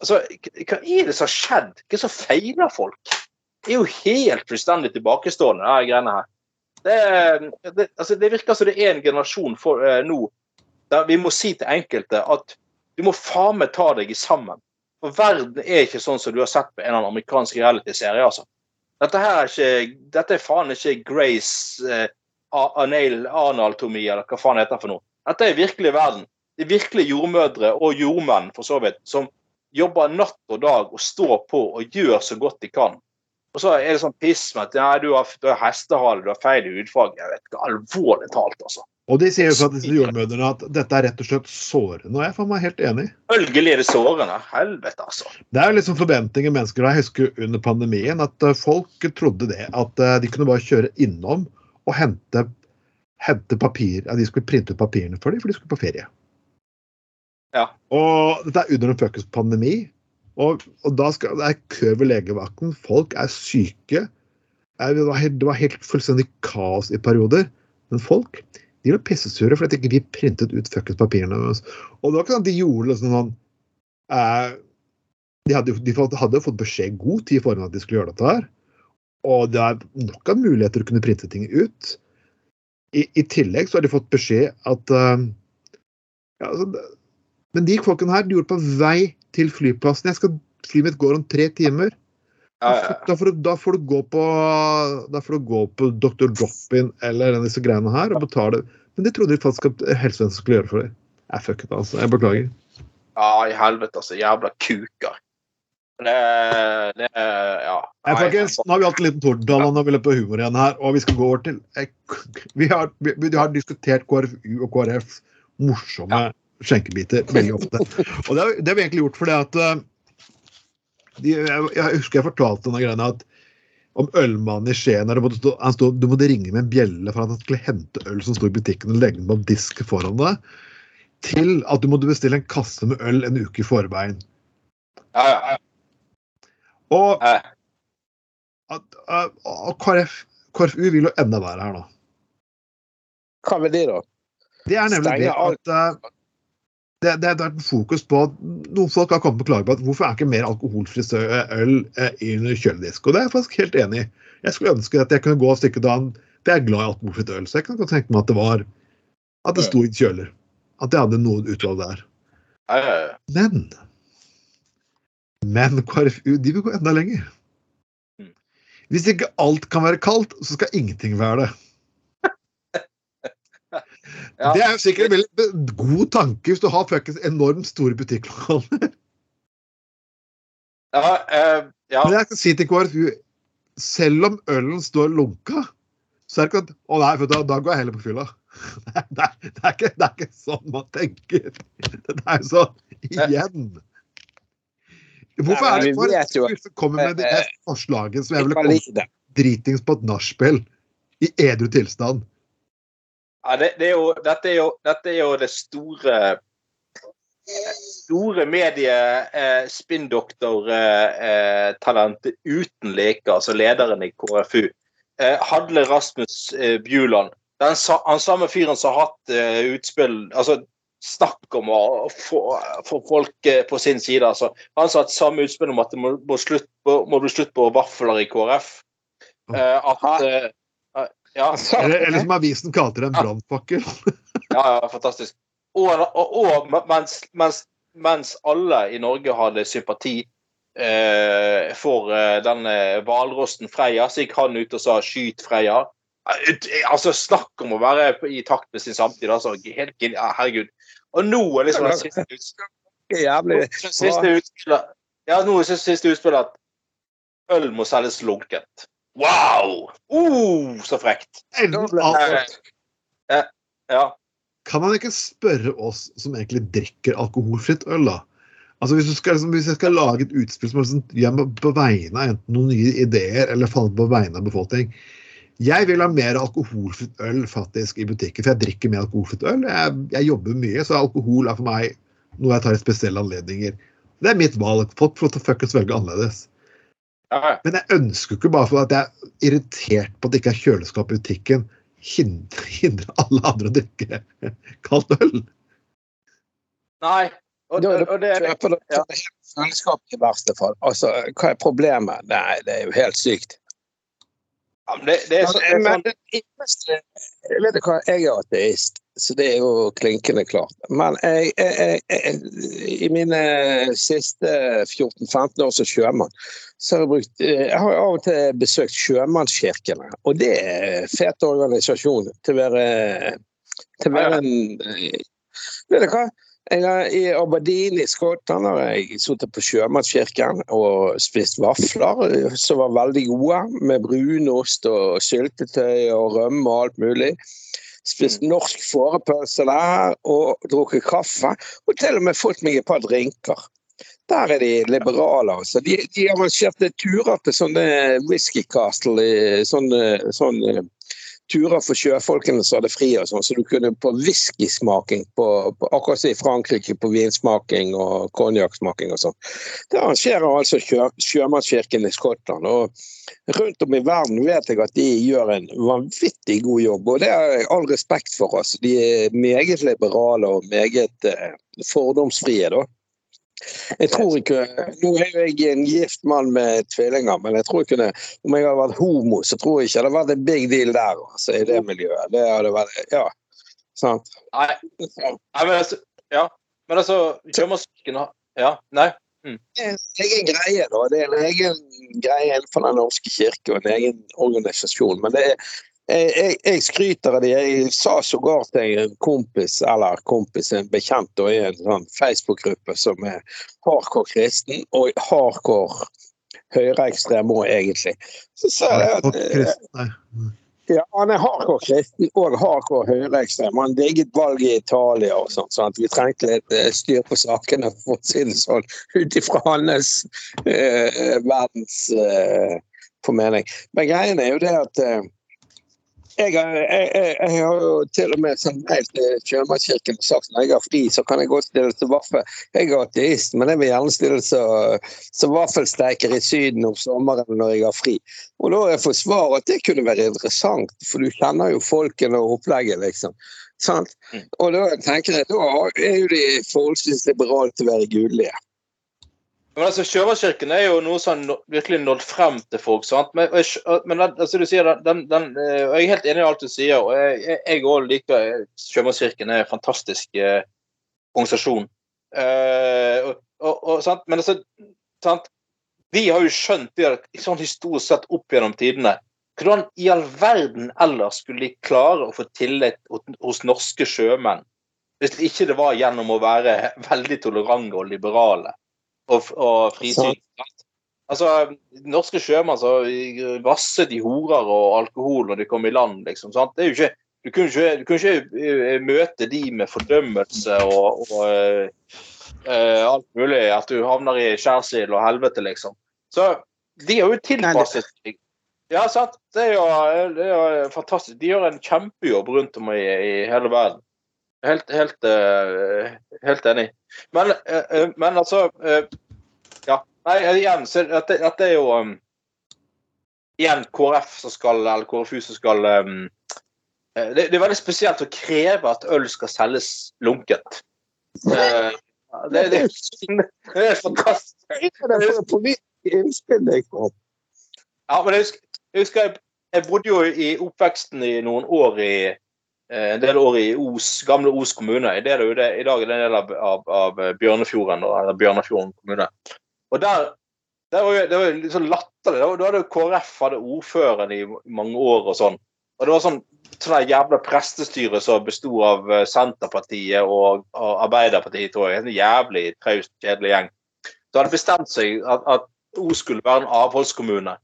[SPEAKER 3] Altså, Hva er det som har skjedd? Hva er det som feiler folk? Det er jo helt fullstendig tilbakestående, de greiene her. Det, det, altså, det virker som det er en generasjon for, eh, nå der vi må si til enkelte at du må faen meg ta deg sammen. For verden er ikke sånn som du har sett på en eller annen amerikansk realityserie. altså. Dette her er ikke, dette er faen ikke Grace eh, anal, analtomi, eller hva faen heter det for noe. Dette er virkelig verden. Det er virkelig jordmødre og jordmenn for så vidt, som jobber natt og dag og står på og gjør så godt de kan. Og så er det sånn piss med at du har, du har hestehale, du har feil hudfarge. Jeg vet ikke, Alvorlig talt, altså.
[SPEAKER 2] Og de sier jo fra disse jordmødrene at dette er rett og slett sårende, og jeg er for meg helt enig.
[SPEAKER 3] Følgelig er det sårende. Helvete, altså.
[SPEAKER 2] Det er jo liksom forventninger mennesker har. Jeg husker under pandemien at eh, folk trodde det. At eh, de kunne bare kjøre innom og hente, hente papir. Ja, de skulle printe ut papirene for dem, for de skulle på ferie.
[SPEAKER 3] Ja.
[SPEAKER 2] Og dette er under en fuckings pandemi. Og, og da skal, det er kø ved legevakten. Folk er syke. Det var, helt, det var helt fullstendig kaos i perioder. Men folk de ble pissesure fordi ikke vi printet ut fuckings papirene. deres. Og det var ikke sånn at de gjorde liksom sånn eh, de hadde, de fått- hadde jo fått beskjed god tid foran at de skulle gjøre dette her. Og det er nok av muligheter å kunne printe ting ut. I, I tillegg så har de fått beskjed at uh, ja, altså, Men de folkene her de gjorde på vei til flyplassen. Jeg skal, Flyet mitt går om tre timer.
[SPEAKER 3] Ja, ja.
[SPEAKER 2] Da får, du, da, får du gå på, da får du gå på Dr. Drop-in eller disse greiene her og betale. Men det trodde de faktisk at helsevesenet skulle gjøre for deg. Jeg fucket, altså. Jeg beklager.
[SPEAKER 3] ja, i helvete, altså. Jævla kuker. Det, det Ja.
[SPEAKER 2] Nei, folkens, nå har vi hatt en liten tordentale, og jeg på humor igjen her. Og vi skal gå over til Vi har, vi, vi har diskutert KrFU og KrFs morsomme skjenkebiter veldig ofte. Og det har, det har vi egentlig gjort fordi at eh, de, jeg, jeg husker jeg fortalte denne greia at om ølmannen i Skien det måtte stå, han stod, Du måtte ringe med en bjelle for at han skulle hente øl som sto i butikken og legge den på en disk foran deg, til at du måtte bestille en kasse med øl en uke i forveien.
[SPEAKER 3] Ja, Ja, ja.
[SPEAKER 2] Og
[SPEAKER 3] Eh,
[SPEAKER 2] at, uh, og KrF, KrFU vil jo enda være her nå.
[SPEAKER 4] Hva vil de, da?
[SPEAKER 2] Det er nemlig
[SPEAKER 4] Stenge
[SPEAKER 2] det at uh, det, det, det er fokus på at noen folk har kommet på klage på at hvorfor er ikke mer alkoholfri øl eh, i en kjøledisk. Og det er jeg faktisk helt enig i. Jeg skulle ønske at jeg kunne gå og stikke dagen For jeg er glad i alkoholfritt øl, så jeg kan tenke meg at det var at det sto i kjøler. At jeg hadde noe utvalg der. Men Men KrFU de vil gå enda lenger.
[SPEAKER 3] Mm.
[SPEAKER 2] Hvis ikke alt kan være kaldt, så skal ingenting være det.
[SPEAKER 3] Ja.
[SPEAKER 2] Det er jo sikkert en veldig god tanke hvis du har fuckings enormt store butikklokaler.
[SPEAKER 3] Ja, uh, ja.
[SPEAKER 2] Men jeg skal si til KrFU selv om ølen står lunka, så er det ikke at Å nei, du, da går jeg heller på fylla. Det er, det, er, det, er ikke, det er ikke sånn man tenker. Det er jo sånn igjen. Hvorfor er det
[SPEAKER 4] jo-
[SPEAKER 2] som kommer med de
[SPEAKER 4] Eh,
[SPEAKER 2] mest forslagene som jeg ville kommet dritings på et nachspiel i edru tilstand?
[SPEAKER 3] Ja, det, det er jo, dette, er jo, dette er jo det store store medie eh, spinndoktor-talentet uten leker, altså lederen i KrFU. Eh, Hadle Rasmus eh, Bjuland. Den han samme fyren som har hatt eh, utspill altså Snakk om å få, få folk eh, på sin side. altså. Han sa et samme utspill om at det må, må, slutt på, må bli slutt på vafler i KrF. Eh, at eh, ja,
[SPEAKER 2] Eller, eller som avisen kalte det, en brannfakkel.
[SPEAKER 3] ja, ja, fantastisk. Og, og, og mens, mens, mens alle i Norge hadde sympati eh, for denne den eh, hvalrossen Freia, så gikk han ut og sa 'skyt Freia'. Eh, Altså, Snakk om å være i takt med sin samtid. altså, helt, Herregud. Og nå er liksom det siste, ut- siste utspillet Ja, nå er det siste utspillet at øl må selges lunkent. Wow! Uh, så frekt. Ja. ja.
[SPEAKER 2] Kan man ikke spørre oss som egentlig drikker alkoholfritt øl, da? Altså Hvis, du skal, liksom, hvis jeg skal lage et utspill som er liksom, på vegne av enten noen nye ideer eller faller på vegne av befolkning Jeg vil ha mer alkoholfritt øl faktisk i butikken, for jeg drikker mer alkoholfritt øl. Jeg, jeg jobber mye, så alkohol er for meg noe jeg tar i spesielle anledninger. Det er mitt valg. Folk får fuckings velge annerledes.
[SPEAKER 3] ja. ja.
[SPEAKER 2] Men jeg ønsker ikke bare for at jeg er irritert på at det ikke er kjøleskap i butikken, hindre, hindre alle andre å drikke kaldt øl.
[SPEAKER 3] Nei. Og, og,
[SPEAKER 4] er det
[SPEAKER 3] og det er
[SPEAKER 4] Kjøper du
[SPEAKER 3] Ja.
[SPEAKER 4] kjøleskap i verste fall? Altså, hva er problemet? Nei, det er jo helt sykt.
[SPEAKER 3] Men det, det er så, er
[SPEAKER 4] Men,
[SPEAKER 3] sånn,
[SPEAKER 4] men det Vet du hva, jeg er ateist, så det er jo klinkende klart. Men jeg, jeg, jeg, i mine siste 14-15 år som sjømann, så har jeg brukt Jeg har av og til besøkt sjømannskirkene, og det er fet organisasjon til å være til å være en Vet du hva? Har, I Aberdeen i Skottland har jeg sittet på sjømannskirken og spist vafler som var veldig gode, med brunost og syltetøy og rømme og alt mulig. Spist norsk fårepølse der og drukket kaffe. Og til og med fått meg et par drinker. Der er de liberale. altså. De, de arrangerte turer til sånne whisky castle, sånne, sånne turer for sjøfolkene som hadde fri, og sånn, så du kunne på whiskysmaking, akkurat som i Frankrike, på vinsmaking og konjakksmaking og sånn. Det arrangerer altså sjø, Sjømannskirken i Skottland. og Rundt om i verden vet jeg at de gjør en vanvittig god jobb, og det har jeg all respekt for. oss. De er meget liberale og meget eh, fordomsfrie, da. Jeg tror ikke, Nå er jo jeg en gift mann med tvillinger, men jeg tror ikke det, om jeg hadde vært homo, så tror jeg ikke det hadde vært en big deal der. altså i det miljøet. Det hadde vært, ja, sant.
[SPEAKER 3] Nei, nei, men altså Ja. Men altså, har Ja, nei.
[SPEAKER 4] Det er en egen greie, da. Det er en egen greie innenfor Den norske kirke og en egen organisasjon. Men det er, jeg, jeg, jeg skryter av det. Jeg sa sågar til en kompis, eller kompis, en bekjent, og i en sånn Facebook-gruppe som er hardcore kristen og hardcore høyreekstrem òg, egentlig. Så sa jeg at eh, ja, han er hardcore kristen og hardcore høyreekstrem. Han digget valget i Italia og sånn, sånn at vi trengte litt eh, styr på sakene, for å si det sånn, ut ifra hans eh, verdens eh, formening. Men greien er jo det at eh, jeg, jeg, jeg, jeg har jo til og med sendt mail til Sjømannskirken og sagt når jeg har fri, så kan jeg godt stille til vaffel. Jeg er ateist, men jeg vil gjerne stille som som vaffelsteker i Syden om sommeren når jeg har fri. Og da har jeg fått svar at det kunne være interessant, for du kjenner jo folkene og opplegget, liksom. Sant?
[SPEAKER 3] Mm.
[SPEAKER 4] Og da tenker jeg, da er jo de forholdsvis liberale til å være gudelige.
[SPEAKER 3] Men altså, Sjøvannskirken er jo noe som virkelig nådd frem til folk. sant? Men, men altså, du sier, den, den, eh, jeg er helt enig i alt du sier. og Jeg òg liker eh, Sjømannskirken. er en fantastisk eh, organisasjon. Eh, og, og, og, sant? Men altså, sant? vi har jo skjønt det sånn historisk sett opp gjennom tidene. Hvordan i all verden ellers skulle de klare å få tillit hos norske sjømenn hvis ikke det var gjennom å være veldig tolerante og liberale og, og frisynt. Altså, norske sjømenn så vasset i horer og alkohol når de kom i land, liksom. sant? Det er jo ikke du kunne ikke, du kunne ikke eh, møte de med fordømmelse og, og uh, uh, alt mulig. At du havner i skjærsild og helvete, liksom. Så de har jo tilpasset seg. Ja, sant. Det er, jo, det er jo fantastisk. De gjør en kjempejobb rundt om i, i hele verden. Helt, helt, eh, helt enig. Men, eh, eh, men altså Ja. Nei, igjen, så dette, dette er jo um, Igjen KrF som skal, eller KrFU som skal um, det, det er veldig spesielt å kreve at øl skal selges lunket. Uh, det, det, det er fantastisk.
[SPEAKER 4] Det er for politisk innspill jeg får.
[SPEAKER 3] Ja, men jeg husker, jeg, husker jeg, jeg bodde jo i oppveksten i noen år i en del år i Os, gamle Os kommune. I, det er jo det, I dag er det en del av, av, av Bjørnefjorden, eller Bjørnafjorden kommune. Og der, der var jo, det var jo litt sånn latterlig. Da hadde jo KrF hadde ordføreren i mange år og sånn. Og det var sånn sånn jævla prestestyre som besto av eh, Senterpartiet og, og Arbeiderpartiet, tror jeg. En jævlig traust, kjedelig gjeng. Så hadde bestemt seg at, at Os skulle være en avholdskommune.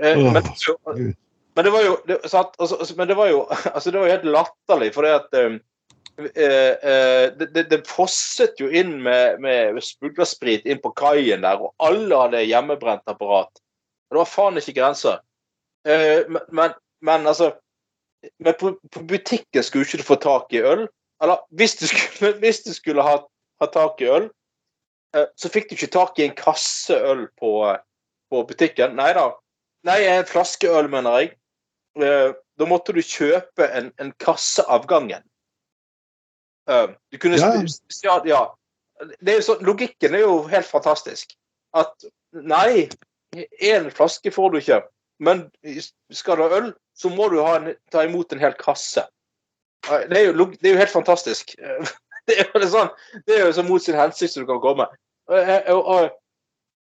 [SPEAKER 3] Eh,
[SPEAKER 2] oh,
[SPEAKER 3] men,
[SPEAKER 2] Gud.
[SPEAKER 3] Men det var jo det, sant, altså, men det var jo altså, det var helt latterlig, for det at uh, uh, det, det, det fosset jo inn med, med smuglersprit inn på kaien der, og alle hadde hjemmebrent apparat. Og det var faen ikke grenser. Uh, men, men, altså men på, på butikken skulle ikke du få tak i øl. Eller hvis du skulle, hvis du skulle ha, ha tak i øl, så fikk du ikke tak i en kasse øl på, på butikken. Nei da. Nei, en flaske øl, mener jeg. Eh, Da måtte du kjøpe en, en kasse av gangen. Eh, Du kunne
[SPEAKER 2] Ja.
[SPEAKER 3] ja. Det er jo så, logikken er jo helt fantastisk. At nei, én flaske får du ikke. Men skal du ha øl, så må du ha en, ta imot en hel kasse. Eh, Det er jo, det er jo helt fantastisk. Det er jo sånn, det er jo så mot sin hensikt som du kan komme. Og, og, og,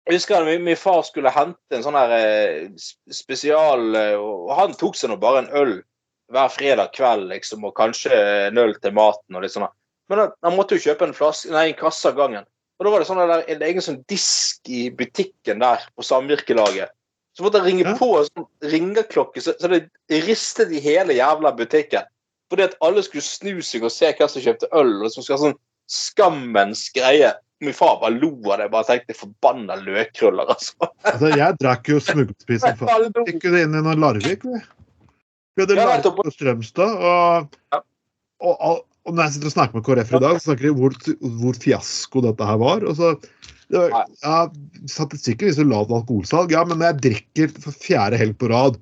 [SPEAKER 3] jeg husker min, min far skulle hente en sånn her eh, spesial eh, Og han tok seg nå bare en øl hver fredag kveld, liksom, og kanskje en øl til maten og litt sånn. Men han, han måtte jo kjøpe en, flaske, nei, en kasse av gangen. Og da var det sånn der, en egen sånn disk i butikken der på samvirkelaget. Så måtte jeg ringe på en sånn ringeklokke, så, så det ristet i hele jævla butikken. fordi at alle skulle snu seg og se hvem som kjøpte øl. og som skal sånn skammens greie. Min far bare lo av det. Bare tenkte forbanna løkkrøller, altså.
[SPEAKER 2] Altså, jeg drakk jo smuglersprit
[SPEAKER 3] før.
[SPEAKER 2] Gikk jo det inn i noen Larvik, vi. Vi hadde
[SPEAKER 3] Ja,
[SPEAKER 2] Larvik og Strømstad, og,
[SPEAKER 3] Ja.
[SPEAKER 2] og, og, og når jeg sitter og snakker med KrF i dag, så snakker de hvor, hvor fiasko dette her var. og så det var, ja, Statistikken viser lavt alkoholsalg, ja, men når jeg drikker for fjerde helg på rad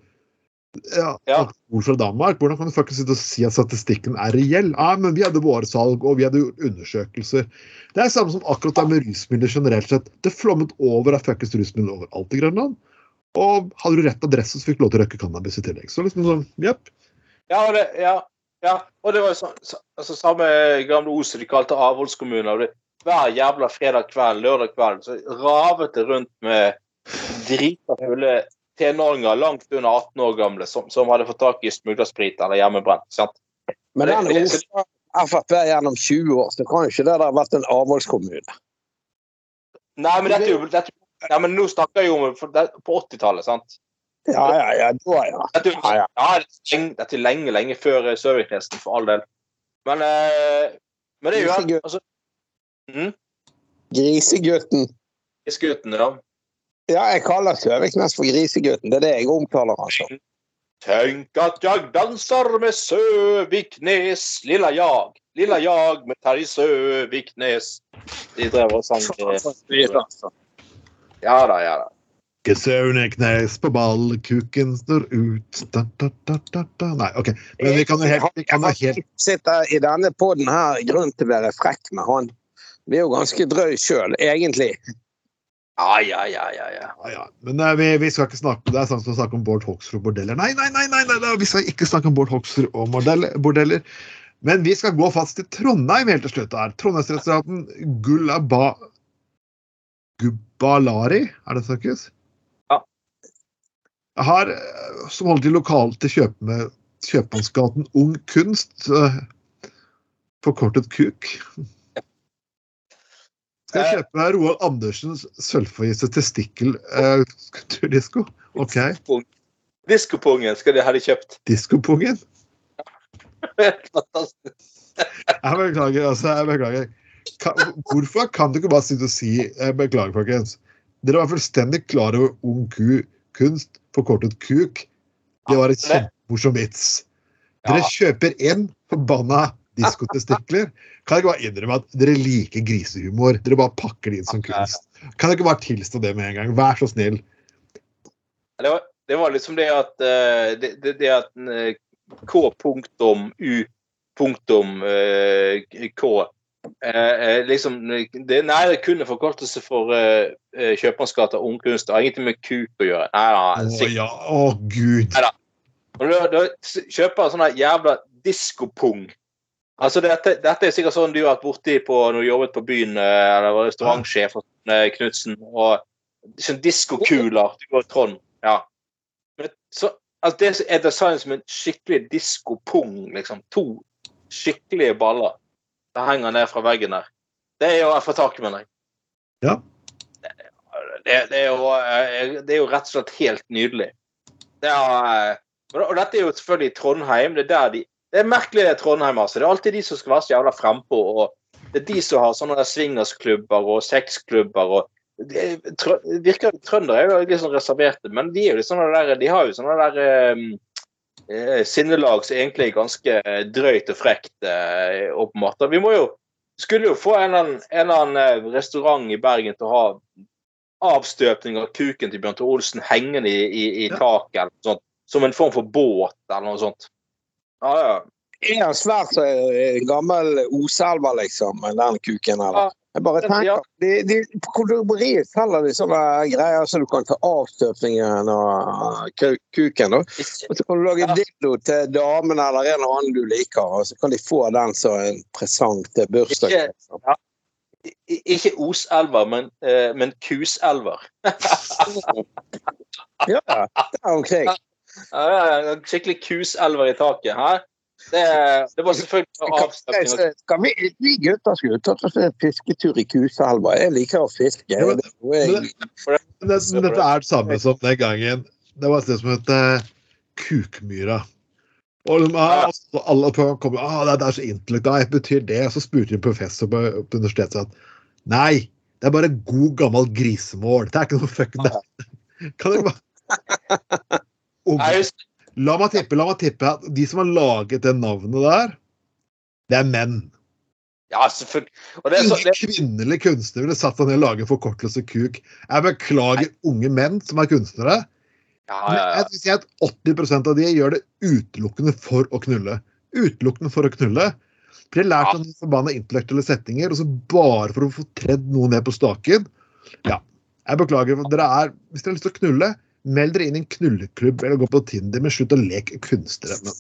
[SPEAKER 2] ja,
[SPEAKER 3] Ja.
[SPEAKER 2] fra Danmark, hvordan kan du faktisk sitte og si at statistikken er reell? Ja, men vi hadde våre salg, og vi hadde gjort undersøkelser. Det er samme som akkurat det med rusmidler generelt sett. Det flommet over av fuckings rusmidler overalt i Grønland. Og hadde du rett adresse, så fikk du lov til å røyke cannabis i tillegg. Så liksom sånn, jepp.
[SPEAKER 3] Ja, og det, ja, ja. Og det var jo sånn, så, altså, samme gamle som de kalte avholdskommuner. Hver jævla fredag kveld, lørdag kveld, så ravet det rundt med drita fulle tenåringer langt under 18 år gamle som, som hadde fått tak i smuglersprit eller hjemmebrent. sant?
[SPEAKER 4] Men den ordføreren Frp gjennom 20 år, så kan jo ikke det der vært en avholdskommune.
[SPEAKER 3] Nei, men dette dette, Nei, men nå snakker jeg jo om på 80-tallet, sant?
[SPEAKER 4] Ja, ja, ja, da, ja.
[SPEAKER 3] Dette,
[SPEAKER 4] Ja, ja.
[SPEAKER 3] ja, dette er lenge, lenge, før eh, Søviknesen, for all del. Men, eh, men det er jo altså, mm,
[SPEAKER 4] Grisegutten.
[SPEAKER 3] Grisegutten, ja.
[SPEAKER 4] Ja, jeg kaller Søviknes for Grisegutten. Det er det jeg omtaler han som.
[SPEAKER 3] Tenk at jeg danser med Søviknes, lilla jag. Lilla jag med Terje Søviknes. De drev og sang eh, Ja da, ja da.
[SPEAKER 2] Ikke Søvneknes på ball, kuken står ut da, da, da, da, da. Nei, OK. Men vi kan jo helt, vi kan jo helt
[SPEAKER 4] sitter i denne poden her grunn til å være frekk med han. Vi er jo ganske drøy sjøl, egentlig.
[SPEAKER 3] Ja, ja, ja, ja. ja.
[SPEAKER 2] Men eh, vi, vi skal ikke snakke det er sånn som å snakke om Bård Hoksrud og bordeller. Nei, nei, nei, nei, nei, nei, vi skal ikke snakke om Bård Hoksrud og bordeller. Men vi skal gå fast til Trondheim helt til slutt. her. Trondheimsrestauranten Gullaba... Gubbalari, er det snakkes?
[SPEAKER 3] Ja.
[SPEAKER 2] Her, har, eh, som holder til lokalt til kjøp Kjøpmannsgaten Ung Kunst, eh, forkortet KUK. Skal jeg kjøpe Roald Andersens sølvforgitte testikkel Uh, kulturdisko? OK.
[SPEAKER 3] Diskopungen skal de ha de kjøpt.
[SPEAKER 2] Diskopungen?
[SPEAKER 3] Fantastisk.
[SPEAKER 2] Jeg beklager, altså. Jeg beklager. Kan, hvorfor kan du ikke bare sitte og si eh, beklager, folkens? Dere var fullstendig klar over Ung Ku kunst, forkortet KUK. Det var
[SPEAKER 3] et
[SPEAKER 2] kjempemorsom vits. Dere kjøper én forbanna diskotestikler. Kan dere ikke bare innrømme at dere liker grisehumor? Dere bare pakker det inn som kunst. Kan dere ikke bare tilstå det med en gang? Vær så snill.
[SPEAKER 3] Det var, det var liksom det at eh, det, det, det at eh, K punktum U punktum eh, K liksom det, Nei, det er kun en forkortelse for uh, Kjøpmannsgata Ungkunst. Det har ingenting med kuk å gjøre. Nei, da.
[SPEAKER 2] Å ja, å gud.
[SPEAKER 3] Når du, du kjøper sånn jævla diskopung Altså dette, dette er sikkert sånn du har vært borti på når du jobbet på byen eh, eller var restaurantsjef hos eh, Knutsen. Og sånn diskokuler. Du går i Trond. Ja. Men så, altså det er designet som en skikkelig diskopung. Liksom. To skikkelige baller som henger ned fra veggen der. Det er jo jeg får tak i, mener jeg.
[SPEAKER 2] Ja.
[SPEAKER 3] Det, det, er jo, eh, det er jo rett og slett helt nydelig. Det er, og dette er jo selvfølgelig Trondheim. Det er der de det er merkelig det Trondheim. altså. Det er alltid de som skal være så jævla frempå. og Det er de som har sånne swingersklubber og sexklubber. og det er- trø, virker Trøndere er jo litt sånn reserverte, men de, er jo sånne der, de har jo sånne der eh, sinnelag som egentlig er ganske eh, drøyt og frekt. Eh, åpenbart. måte. Vi må jo, skulle jo få en eller annen, en eller annen restaurant i Bergen til å ha avstøpning av kuken til Bjørn Thor Olsen hengende i, i, i taket, eller noe sånt, som en form for båt eller noe sånt. Ja, ja.
[SPEAKER 4] Er han svært så gammel Oselva, liksom, den kuken? eller? Jeg bare tenker, de, de, kondomeriet selger de sånne greier så du kan ta av ku- kuken. da. Og så kan du lage dildo til damen eller en eller annen du liker, og så kan de få den som en presang til bursdagen.
[SPEAKER 3] Ikke- Ja ikke oselver, men, uh, men kuselver.
[SPEAKER 4] Ja, der omkring.
[SPEAKER 3] Ja, ja, ja, skikkelig kuselver i taket. Hæ? Det, det var selvfølgelig avstøpning.
[SPEAKER 4] Skal vi, vi gutter skulle tatt oss en fisketur i Kuselva. Jeg liker å fiske.
[SPEAKER 2] Ja, men-
[SPEAKER 4] Det
[SPEAKER 2] Men, det, men dette er det samme som den gangen det var et sted som het uh, Kukmyra. Og liksom, ah, alle på kommer, ah, det, er- det er så intellekt, ah, betyr det? Og så spurte en professor på, på universitetet at nei, det er bare god, gammel grisemål. Det er ikke noe fucking det. Kan dere bare
[SPEAKER 3] Jeg husker,
[SPEAKER 2] La meg tippe, la meg tippe at de som har laget det navnet der, det er menn.
[SPEAKER 3] ja, selvfølgelig. Og det så,
[SPEAKER 2] Ingen
[SPEAKER 3] det,
[SPEAKER 2] kvinnelige kunstnere ville satt seg ned og laget forkortelse kuk. Jeg beklager unge menn som er kunstnere.
[SPEAKER 3] ja,
[SPEAKER 2] Men
[SPEAKER 3] ja, ja.
[SPEAKER 2] jeg vil si at 80% av de gjør det utelukkende for å knulle. Utelukkende for å knulle. For de har lært noen forbanna intellektuelle setninger, og så bare for å få tredd noe ned på staken. Ja, jeg beklager. Dere er, hvis dere har lyst til å knulle, meld dere inn i en knulleklubb eller gå på Tinder, men slutt å leke kunstere. Men,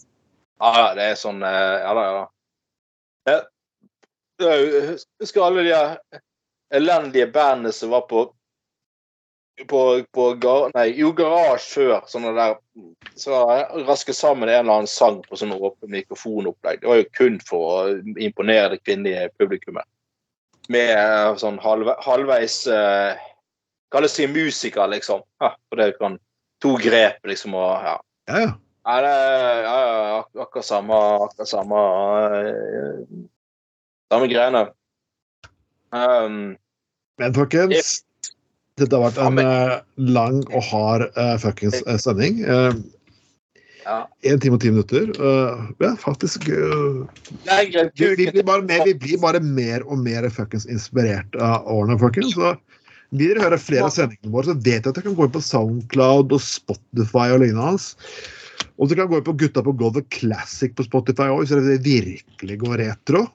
[SPEAKER 3] Ja, det er sånn eh, Ja da, ja da. Eh, Jeg husker alle de elendige bandene som var på på, på gar, nei, jo, garasje før. Sånne der Så rasket sammen en eller annen sang på sånn åpen mikrofonopplegg. Det var jo kun for å imponere det kvinnelige publikummet. Med eh, sånn halve, halvveis eh, Kalles det musiker, liksom. Ja, for det kan To grep, liksom, og ja.
[SPEAKER 2] ja, ja.
[SPEAKER 3] Nei, det er ja, ja, ak- akkurat samme Akkurat samme eh, Samme greiene. Um,
[SPEAKER 2] Men folkens, dette har vært en
[SPEAKER 3] men-
[SPEAKER 2] eh, lang og hard uh, fuckings uh, sending. Uh,
[SPEAKER 3] ja.
[SPEAKER 2] Én time og ti minutter. Uh, ja, faktisk
[SPEAKER 3] uh,
[SPEAKER 2] vi, vi, blir bare mer, vi blir bare mer og mer fuckings inspirert av årene, folkens. Så vil dere høre flere av sendingene våre, så vet jeg at dere kan gå inn på Soundcloud og Spotify og lignende. Og dere kan gå inn på Gutta på gulvet Classic på Spotify òg, hvis dere virkelig går retro.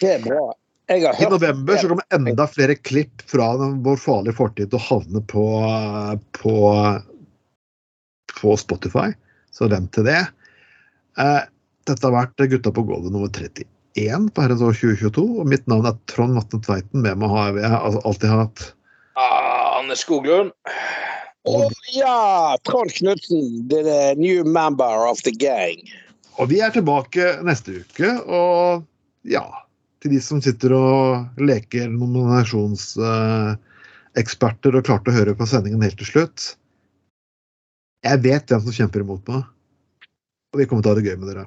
[SPEAKER 4] Det er bra.
[SPEAKER 2] I november så kommer enda flere klipp fra den- vår farlige fortid til å havne på, på, på Spotify, så vent til det. Eh, dette har vært Gutta på gulvet nummer 31 på herrens år 2022, og mitt navn er Trond Vatne Tveiten. Med meg har jeg alltid hatt
[SPEAKER 3] ah, Anne Skoglund.
[SPEAKER 4] Å ja! Trond Knutsen, the new member of the gang.
[SPEAKER 2] Og vi er tilbake neste uke, og ja Til de som sitter og leker nominasjonseksperter og klarte å høre på sendingen helt til slutt. Jeg vet hvem som kjemper imot meg, og vi kommer til å ha det gøy med dere.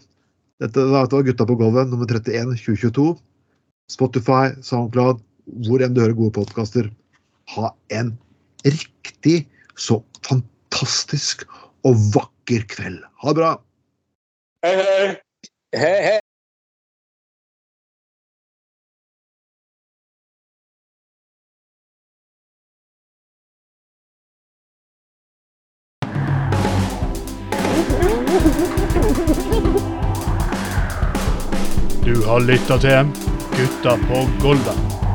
[SPEAKER 2] Dette var Gutta på gulvet, nummer 31 2022. Spotify, SoundCloud, hvor enn du hører gode podkaster. Ha en riktig så fantastisk og vakker kveld. Ha det bra!
[SPEAKER 3] Hei, hei.
[SPEAKER 4] Hei, hei.
[SPEAKER 1] Du har lytta til Gutta på Golda.